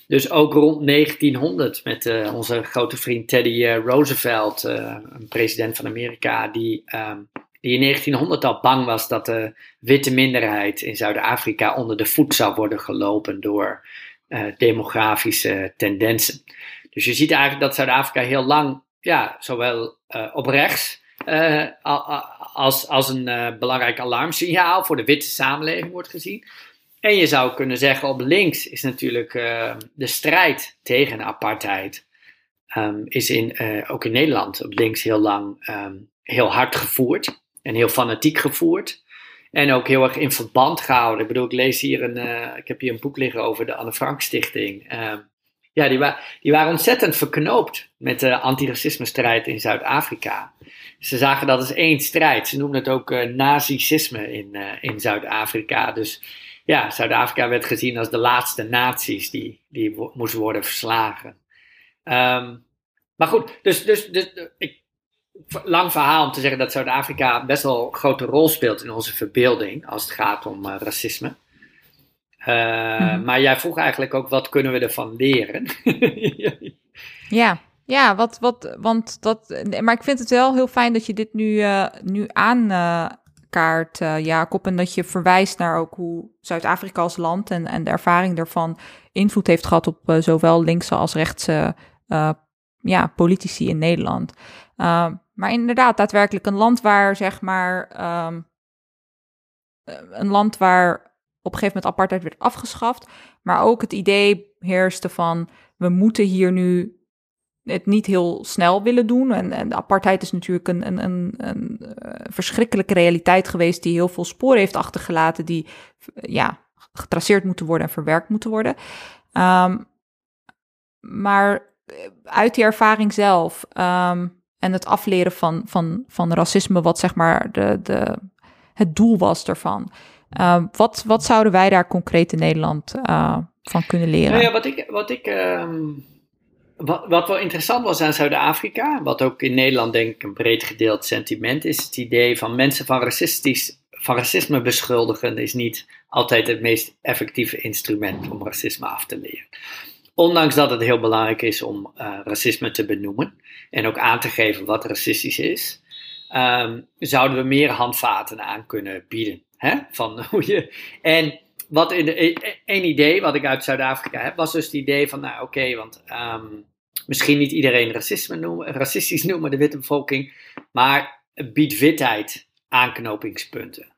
Dus ook rond 1900 met uh, onze grote vriend Teddy uh, Roosevelt, een president van Amerika, die um, die in 1900 al bang was dat de witte minderheid in Zuid-Afrika onder de voet zou worden gelopen door uh, demografische tendensen. Dus je ziet eigenlijk dat Zuid-Afrika heel lang, ja, zowel uh, op rechts uh, als, als een belangrijk alarmsignaal voor de witte samenleving wordt gezien. En je zou kunnen zeggen, op links is natuurlijk de strijd tegen apartheid. Um, is in, ook in Nederland op links heel lang um, heel hard gevoerd en heel fanatiek gevoerd. En ook heel erg in verband gehouden. Ik bedoel, ik lees hier een, uh, ik heb hier een boek liggen over de Anne Frank Stichting. Uh, ja, die, wa die waren ontzettend verknoopt met de antiracisme strijd in Zuid-Afrika. Ze zagen dat als één strijd. Ze noemden het ook uh, nazicisme in, uh, in Zuid-Afrika. Dus ja, Zuid-Afrika werd gezien als de laatste naties die, die wo moesten worden verslagen. Um, maar goed, dus, dus, dus ik, lang verhaal om te zeggen dat Zuid-Afrika best wel een grote rol speelt in onze verbeelding als het gaat om uh, racisme. Uh, mm-hmm. Maar jij vroeg eigenlijk ook, wat kunnen we ervan leren? [laughs] ja, ja wat, wat, want dat, maar ik vind het wel heel fijn dat je dit nu, uh, nu aankaart. kaart, Jacob. En dat je verwijst naar ook hoe Zuid-Afrika als land en, en de ervaring daarvan invloed heeft gehad op zowel linkse als rechtse ja, politici in Nederland. Maar inderdaad, daadwerkelijk een land waar zeg maar. Ehm, een land waar op een gegeven moment apartheid werd afgeschaft, maar ook het idee heerste van we moeten hier nu het niet heel snel willen doen. En, en de apartheid is natuurlijk een, een, een, een uh, verschrikkelijke realiteit geweest die heel veel sporen heeft achtergelaten, die ja, getraceerd moeten worden en verwerkt moeten worden. Um, maar uit die ervaring zelf um, en het afleren van, van, van racisme, wat zeg maar de, de, het doel was ervan. Uh, wat, wat zouden wij daar concreet in Nederland uh, van kunnen leren? Nou ja, wat ik, wat ik um, wat, wat wel interessant was aan Zuid-Afrika, wat ook in Nederland denk ik een breed gedeeld sentiment is, het idee van mensen van, racistisch, van racisme beschuldigen is niet altijd het meest effectieve instrument om racisme af te leren. Ondanks dat het heel belangrijk is om uh, racisme te benoemen en ook aan te geven wat racistisch is, um, zouden we meer handvaten aan kunnen bieden. Hè? Van [laughs] hoe je, en wat in de, e, e, een idee wat ik uit Zuid-Afrika heb, was dus het idee van, nou oké, want um, misschien niet iedereen racisme noemen, racistisch [laughs] noemen, de witte bevolking, maar biedt witheid aanknopingspunten.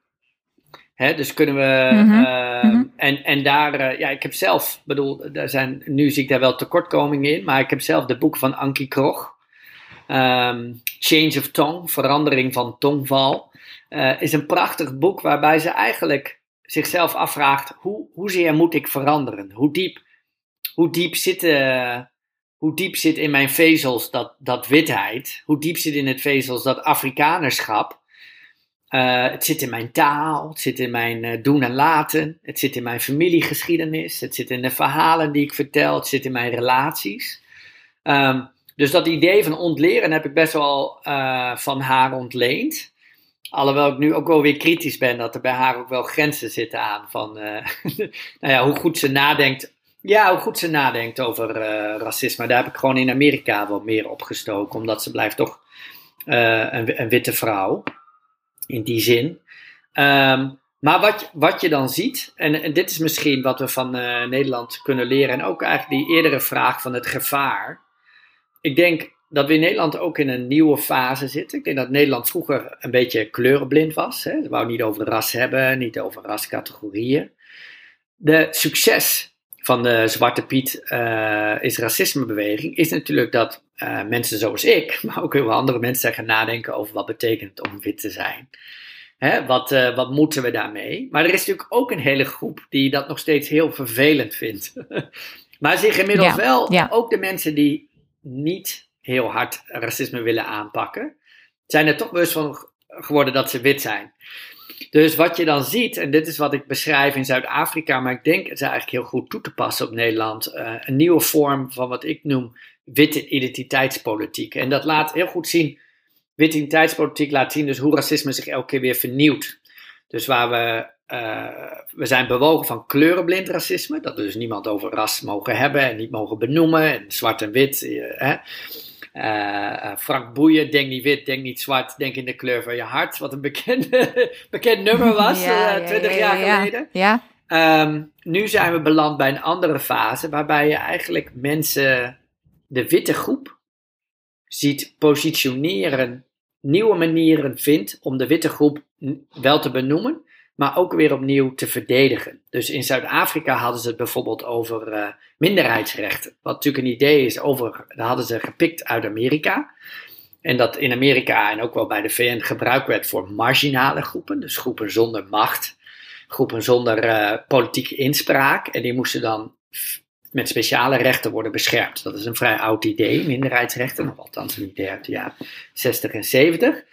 Hè, dus kunnen we. Mm -hmm. uh, mm -hmm. en, en daar. Uh, ja, ik heb zelf. bedoel, daar zijn, nu zie ik daar wel tekortkomingen in. Maar ik heb zelf de boek van Ankie Krog. Um, Change of Tongue, verandering van tongval. Uh, is een prachtig boek waarbij ze eigenlijk zichzelf afvraagt: hoe, hoezeer moet ik veranderen? Hoe diep, hoe diep zit. hoe diep zit in mijn vezels dat, dat witheid? Hoe diep zit in het vezels dat Afrikanerschap? Uh, het zit in mijn taal, het zit in mijn doen en laten, het zit in mijn familiegeschiedenis, het zit in de verhalen die ik vertel, het zit in mijn relaties. Um, dus dat idee van ontleren heb ik best wel uh, van haar ontleend. Alhoewel ik nu ook wel weer kritisch ben dat er bij haar ook wel grenzen zitten aan van [laughs] nou ja, hoe goed ze nadenkt. Ja, hoe goed ze nadenkt over racisme. Daar heb ik gewoon in Amerika wat meer opgestoken, omdat ze blijft toch een, een witte vrouw in die zin. Um, maar wat, wat je dan ziet, en, en dit is misschien wat we van Nederland kunnen leren, en ook eigenlijk die eerdere vraag van het gevaar. Ik denk dat we in Nederland ook in een nieuwe fase zitten. Ik denk dat Nederland vroeger een beetje kleurenblind was. Hè. Ze wou niet over ras hebben, niet over rascategorieën. De succes van de Zwarte Piet uh, is racismebeweging is natuurlijk dat uh, mensen zoals ik, [laughs] maar ook heel andere mensen gaan nadenken over wat betekent het om wit te zijn. Hè, wat, uh, wat moeten we daarmee? Maar er is natuurlijk ook een hele groep die dat nog steeds heel vervelend vindt. [laughs] maar zich inmiddels ja, wel, ja. ook de mensen die niet heel hard racisme willen aanpakken, zijn er toch bewust van geworden dat ze wit zijn. Dus wat je dan ziet, en dit is wat ik beschrijf in Zuid-Afrika, maar ik denk het is eigenlijk heel goed toe te passen op Nederland, uh, een nieuwe vorm van wat ik noem witte identiteitspolitiek. En dat laat heel goed zien, witte identiteitspolitiek laat zien dus hoe racisme zich elke keer weer vernieuwt. Dus waar we, uh, we zijn bewogen van kleurenblind racisme, dat we dus niemand over ras mogen hebben en niet mogen benoemen, en zwart en wit. Uh, hè. Uh, Frank Boeien, denk niet wit, denk niet zwart, denk in de kleur van je hart. Wat een bekende, [laughs] bekend nummer [laughs] was, ja, uh, 20 ja, ja, jaar geleden. Ja. Um, nu zijn we beland bij een andere fase, waarbij je eigenlijk mensen, de witte groep, ziet positioneren, nieuwe manieren vindt om de witte groep wel te benoemen, maar ook weer opnieuw te verdedigen. Dus in Zuid-Afrika hadden ze het bijvoorbeeld over uh, minderheidsrechten. Wat natuurlijk een idee is over, dat hadden ze gepikt uit Amerika. En dat in Amerika en ook wel bij de VN gebruikt werd voor marginale groepen, dus groepen zonder macht, groepen zonder uh, politieke inspraak. En die moesten dan met speciale rechten worden beschermd. Dat is een vrij oud idee, minderheidsrechten, althans een idee uit de jaren 60 en 70.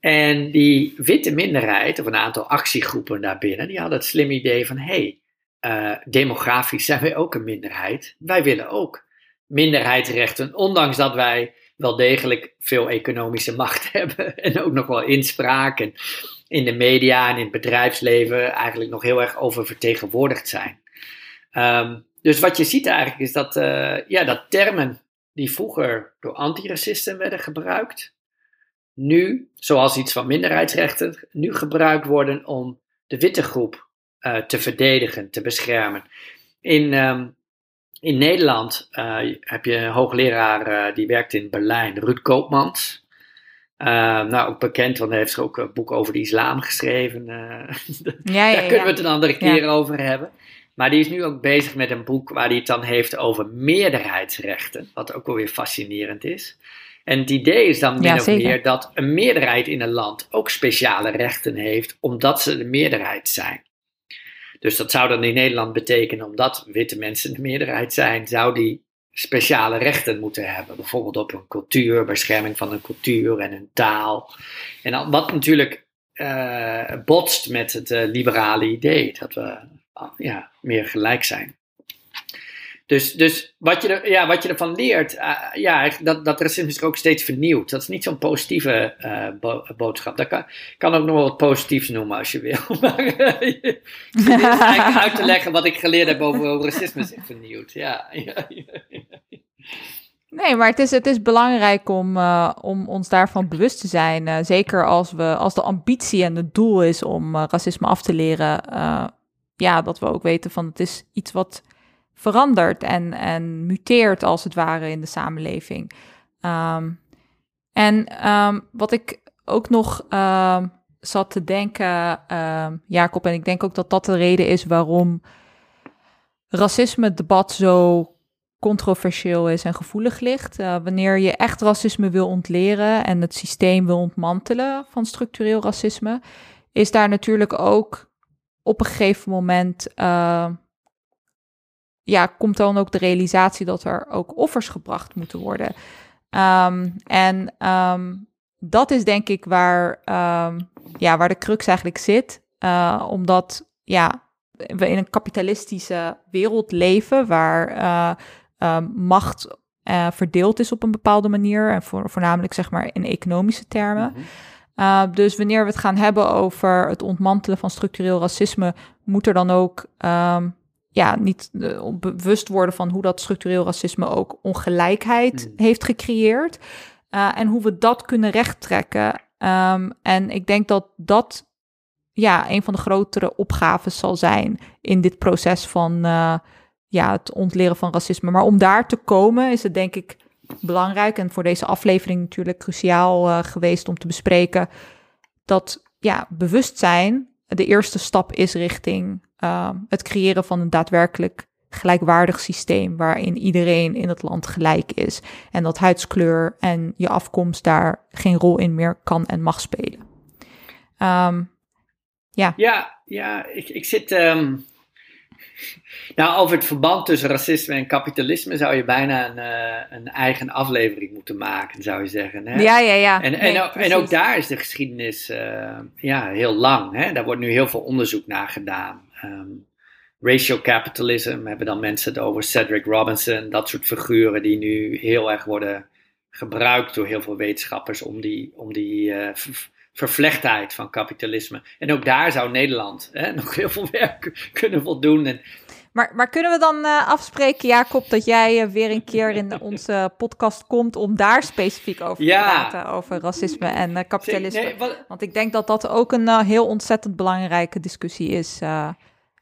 En die witte minderheid, of een aantal actiegroepen daarbinnen, die hadden het slim idee van: hé, hey, uh, demografisch zijn wij ook een minderheid. Wij willen ook minderheidsrechten, ondanks dat wij wel degelijk veel economische macht [laughs] hebben en ook nog wel inspraak en in de media en in het bedrijfsleven eigenlijk nog heel erg oververtegenwoordigd zijn. Um, dus wat je ziet eigenlijk is dat, uh, ja, dat termen die vroeger door antiracisten werden gebruikt, nu, zoals iets van minderheidsrechten, nu gebruikt worden om de witte groep uh, te verdedigen, te beschermen. In, um, in Nederland uh, heb je een hoogleraar uh, die werkt in Berlijn, Ruud Koopmans. nou, ook bekend, want hij heeft ook een boek over de islam geschreven. [laughs] ja, ja, Daar kunnen we het een andere keer over hebben. Maar die is nu ook bezig met een boek waar hij het dan heeft over meerderheidsrechten. Wat ook wel weer fascinerend is. En het idee is dan min of meer dat een meerderheid in een land ook speciale rechten heeft, omdat ze de meerderheid zijn. Dus dat zou dan in Nederland betekenen, omdat witte mensen de meerderheid zijn, zou die speciale rechten moeten hebben. Bijvoorbeeld op een cultuur, bescherming van een cultuur en een taal. En wat natuurlijk uh, botst met het uh, liberale idee, dat we uh, ja, meer gelijk zijn. Dus, dus wat, je er, ja, wat je ervan leert, uh, ja, dat, dat racisme is ook steeds vernieuwd. Dat is niet zo'n positieve uh, boodschap. Dat kan, kan ook nog wel wat positiefs noemen als je wil. [laughs] Maar uh, eigenlijk uit te leggen wat ik geleerd heb over racisme zich vernieuwt. Ja, Nee, maar het is, het is belangrijk om, om ons daarvan bewust te zijn. Zeker als, we, als de ambitie en het doel is om racisme af te leren. ja, dat we ook weten van het is iets wat verandert en, en muteert als het ware in de samenleving. Um, en um, wat ik ook nog uh, zat te denken, Jacob, en ik denk ook dat dat de reden is waarom racisme-debat zo controversieel is en gevoelig ligt. Uh, wanneer je echt racisme wil ontleren en het systeem wil ontmantelen van structureel racisme, is daar natuurlijk ook op een gegeven moment ja, komt dan ook de realisatie dat er ook offers gebracht moeten worden. Um, en um, dat is denk ik waar, um, ja, waar de crux eigenlijk zit. Uh, omdat ja, we in een kapitalistische wereld leven waar uh, macht uh, verdeeld is op een bepaalde manier. En voor, voornamelijk zeg maar in economische termen. -hmm. dus wanneer we het gaan hebben over het ontmantelen van structureel racisme, moet er dan ook ja, niet uh, bewust worden van hoe dat structureel racisme ook ongelijkheid mm. heeft gecreëerd. Uh, en hoe we dat kunnen rechttrekken. Um, en ik denk dat dat ja, een van de grotere opgaves zal zijn in dit proces van uh, ja, het ontleren van racisme. Maar om daar te komen is het denk ik belangrijk en voor deze aflevering natuurlijk cruciaal geweest om te bespreken dat ja, bewustzijn de eerste stap is richting uh, het creëren van een daadwerkelijk gelijkwaardig systeem waarin iedereen in het land gelijk is en dat huidskleur en je afkomst daar geen rol in meer kan en mag spelen. Um, ja. Ja, ja, ik, ik zit. Um, nou, over het verband tussen racisme en kapitalisme zou je bijna een, uh, een eigen aflevering moeten maken, zou je zeggen. Hè? Ja, ja, ja. En, nee, en, ook, en, ook, daar is de geschiedenis uh, ja, heel lang. Hè? Daar wordt nu heel veel onderzoek naar gedaan. Um, racial capitalism hebben dan mensen het over Cedric Robinson, dat soort figuren die nu heel erg worden gebruikt door heel veel wetenschappers om die, om die uh, vervlechtheid van kapitalisme. En ook daar zou Nederland hè, [laughs] nog heel veel werk kunnen voldoen. En, maar, maar kunnen we dan uh, afspreken, Jacob, dat jij uh, weer een keer in onze podcast komt om daar specifiek over te praten, over racisme en kapitalisme? Nee, wat... Want ik denk dat dat ook een heel ontzettend belangrijke discussie is.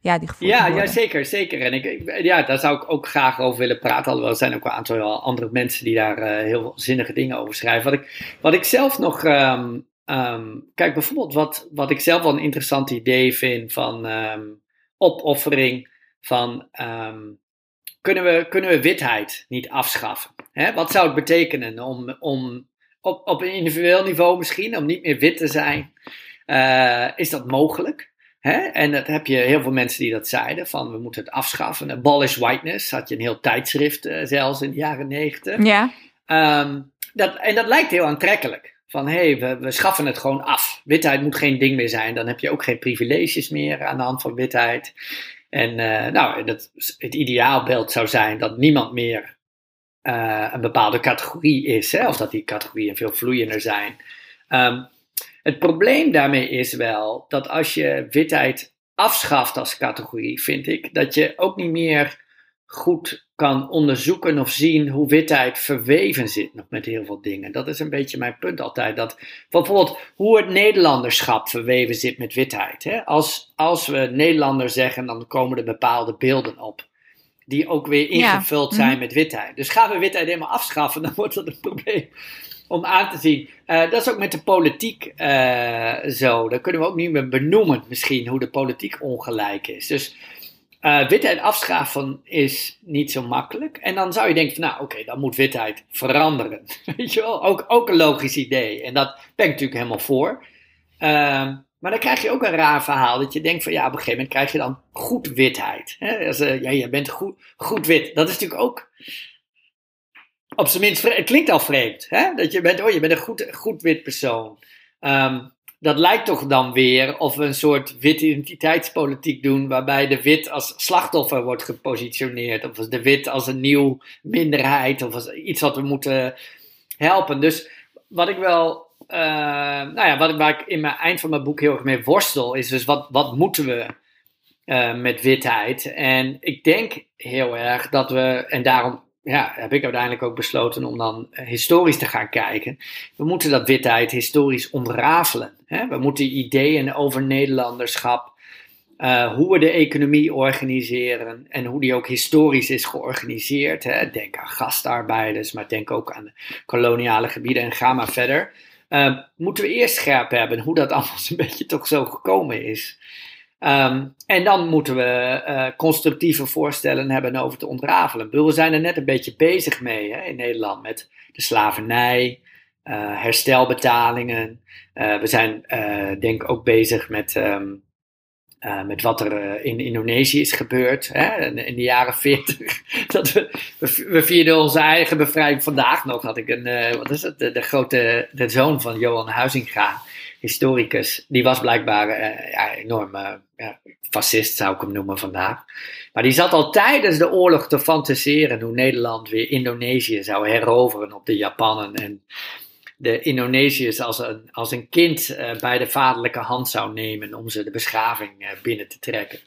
Ja, die ja, ja, zeker, zeker. En ik, ja, daar zou ik ook graag over willen praten. Alhoewel er zijn ook een aantal andere mensen die daar heel zinnige dingen over schrijven. Wat ik, wat ik zelf nog um, Um, kijk, bijvoorbeeld wat, wat ik zelf wel een interessant idee vind van um, opoffering van kunnen, we, kunnen we witheid niet afschaffen? Hè? Wat zou het betekenen om, om op, op een individueel niveau misschien, om niet meer wit te zijn? Uh, is dat mogelijk? Hè? En dat heb je heel veel mensen die dat zeiden, van we moeten het afschaffen. Abolish whiteness, had je een heel tijdschrift uh, zelfs in de jaren negentig. Ja. dat, en dat lijkt heel aantrekkelijk. Van hé, hey, we, we schaffen het gewoon af. Witheid moet geen ding meer zijn. Dan heb je ook geen privileges meer aan de hand van witheid. En uh, nou, dat, het ideaalbeeld zou zijn dat niemand meer uh, een bepaalde categorie is. Hè? Of dat die categorieën veel vloeiender zijn. Um, het probleem daarmee is wel dat als je witheid afschaft als categorie, vind ik, dat je ook niet meer goed kan onderzoeken of zien hoe witheid verweven zit nog met heel veel dingen. Dat is een beetje mijn punt altijd. Dat bijvoorbeeld hoe het Nederlanderschap verweven zit met witheid. Hè? Als, als we Nederlander zeggen, dan komen er bepaalde beelden op. Die ook weer ingevuld zijn mhm. met witheid. Dus gaan we witheid helemaal afschaffen, [laughs] dan wordt dat een probleem om aan te zien. Uh, dat is ook met de politiek uh, zo. Dan kunnen we ook niet meer benoemen, misschien, hoe de politiek ongelijk is. Dus uh, witheid afschaffen is niet zo makkelijk. En dan zou je denken van, nou oké, dan moet witheid veranderen. [laughs] Weet je wel, ook, ook een logisch idee. En dat ben ik natuurlijk helemaal voor. Uh, maar dan krijg je ook een raar verhaal. Dat je denkt van, ja, op een gegeven moment krijg je dan goed witheid. Hè? Ja, je bent goed, goed wit. Dat is natuurlijk ook, op zijn minst, het klinkt al vreemd. Hè? Dat je bent, oh, je bent een goed, goed wit persoon. Um, dat lijkt toch dan weer of we een soort wit identiteitspolitiek doen, waarbij de wit als slachtoffer wordt gepositioneerd, of de wit als een nieuw minderheid, of als iets wat we moeten helpen. Dus wat ik wel, uh, nou ja, wat, waar ik in mijn eind van mijn boek heel erg mee worstel, is dus wat, wat moeten we uh, met witheid? En ik denk heel erg dat we, en daarom ja, heb ik uiteindelijk ook besloten om dan historisch te gaan kijken. We moeten dat witheid historisch ontrafelen. Hè? We moeten ideeën over Nederlanderschap, uh, hoe we de economie organiseren en hoe die ook historisch is georganiseerd. Hè? Denk aan gastarbeiders, maar denk ook aan koloniale gebieden en ga maar verder. Uh, moeten we eerst scherp hebben hoe dat [laughs] allemaal een beetje toch zo gekomen is. Um, en dan moeten we uh, constructieve voorstellen hebben over te ontrafelen. We zijn er net een beetje bezig mee hè, in Nederland met de slavernij, uh, herstelbetalingen. Uh, we zijn denk ik ook bezig met, um, met wat er in Indonesië is gebeurd hè, in, de jaren 40. [laughs] dat we, we, vierden onze eigen bevrijding. Vandaag nog had ik een, wat is het, de, grote, de zoon van Johan Huizinga historicus, die was blijkbaar ja, enorm fascist, zou ik hem noemen vandaag. Maar die zat al tijdens de oorlog te fantaseren hoe Nederland weer Indonesië zou heroveren op de Japanen. En de Indonesiërs als een, als een kind uh, bij de vaderlijke hand zou nemen om ze de beschaving binnen te trekken.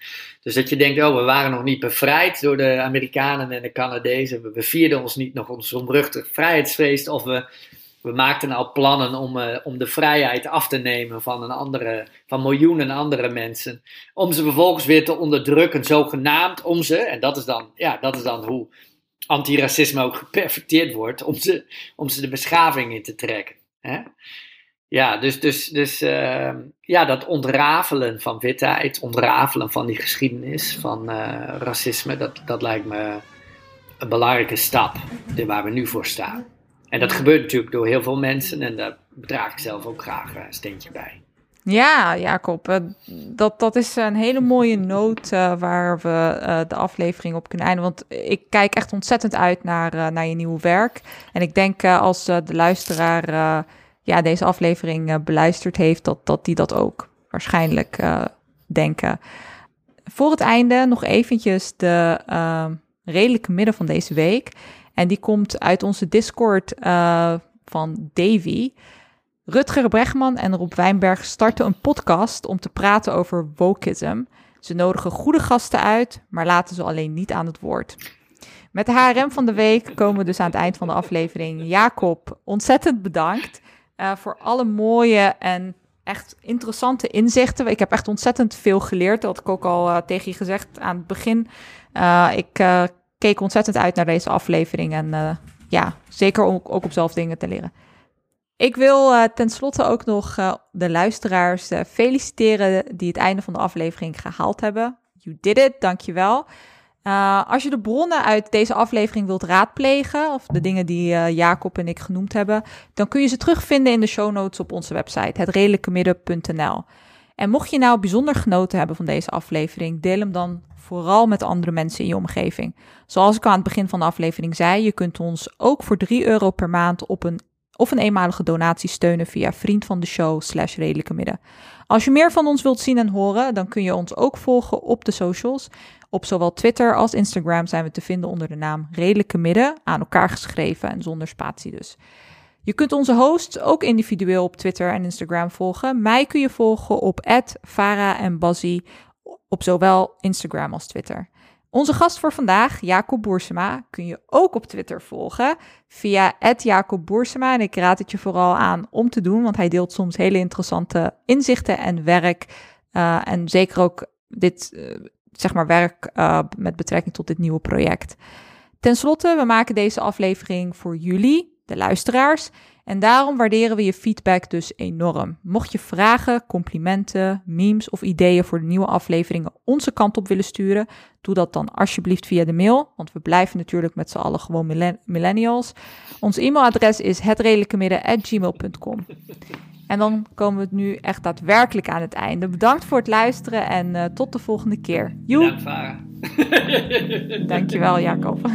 Dus dat je denkt, oh, we waren nog niet bevrijd door de Amerikanen en de Canadezen. We, vierden ons niet nog ons omruchtig vrijheidsfeest of we we maakten al plannen om, uh, om de vrijheid af te nemen van, een andere, van miljoenen andere mensen. Om ze vervolgens weer te onderdrukken, zogenaamd om ze, en dat is dan, ja, dat is dan hoe antiracisme ook geperfecteerd wordt, om ze, om ze de beschaving in te trekken. Hè? Ja, dus, dus, dus uh, ja, dat ontrafelen van witheid, ontrafelen van die geschiedenis van uh, racisme, dat, dat lijkt me een belangrijke stap waar we nu voor staan. En dat gebeurt natuurlijk door heel veel mensen en daar draag ik zelf ook graag een steentje bij. Ja, Jacob, eh, dat, dat is een hele mooie noot uh, waar we uh, de aflevering op kunnen eindigen. Want ik kijk echt ontzettend uit naar, naar je nieuwe werk. En ik denk als de luisteraar ja, deze aflevering beluisterd heeft, dat, dat die dat ook waarschijnlijk denken. Voor het einde nog eventjes de redelijke midden van deze week. En die komt uit onze Discord van Davy. Rutger Bregman en Rob Wijnberg starten een podcast om te praten over wokeism. Ze nodigen goede gasten uit, maar laten ze alleen niet aan het woord. Met de HRM van de week komen we dus aan het eind van de aflevering. Jacob, ontzettend bedankt uh, voor alle mooie en echt interessante inzichten. Ik heb echt ontzettend veel geleerd. Dat had ik ook al uh, tegen je gezegd aan het begin. Uh, ik keek ontzettend uit naar deze aflevering. En ja, zeker ook op zelf dingen te leren. Ik wil uh, tenslotte ook nog uh, de luisteraars feliciteren die het einde van de aflevering gehaald hebben. You did it, dankjewel. als je de bronnen uit deze aflevering wilt raadplegen, of de dingen die Jacob en ik genoemd hebben, dan kun je ze terugvinden in de show notes op onze website, hetredelijkemidden.nl. En mocht je nou bijzonder genoten hebben van deze aflevering, deel hem dan vooral met andere mensen in je omgeving. Zoals ik aan het begin van de aflevering zei, je kunt ons ook voor 3 euro per maand op een of een eenmalige donatie steunen via vriend van de show slash redelijke midden. Als je meer van ons wilt zien en horen, dan kun je ons ook volgen op de socials. Op zowel Twitter als Instagram zijn we te vinden onder de naam Redelijke Midden, aan elkaar geschreven en zonder spatie dus. Je kunt onze hosts ook individueel op Twitter en Instagram volgen. Mij kun je volgen op @fara en Bazzi op zowel Instagram als Twitter. Onze gast voor vandaag, Jacob Boersema, kun je ook op Twitter volgen via Jacob Boersema. En ik raad het je vooral aan om te doen, want hij deelt soms hele interessante inzichten en werk. Uh, en zeker ook dit, uh, zeg maar, werk uh, met betrekking tot dit nieuwe project. Ten slotte, we maken deze aflevering voor jullie, de luisteraars. En daarom waarderen we je feedback dus enorm. Mocht je vragen, complimenten, memes of ideeën voor de nieuwe afleveringen onze kant op willen sturen, doe dat dan alsjeblieft via de mail, want we blijven natuurlijk met z'n allen gewoon millennials. Ons e-mailadres is hetredelijkemidden@gmail.com. En dan komen we nu echt daadwerkelijk aan het einde. Bedankt voor het luisteren en uh, tot de volgende keer. Joep. Bedankt, [laughs] Dankjewel, Jacob. [laughs]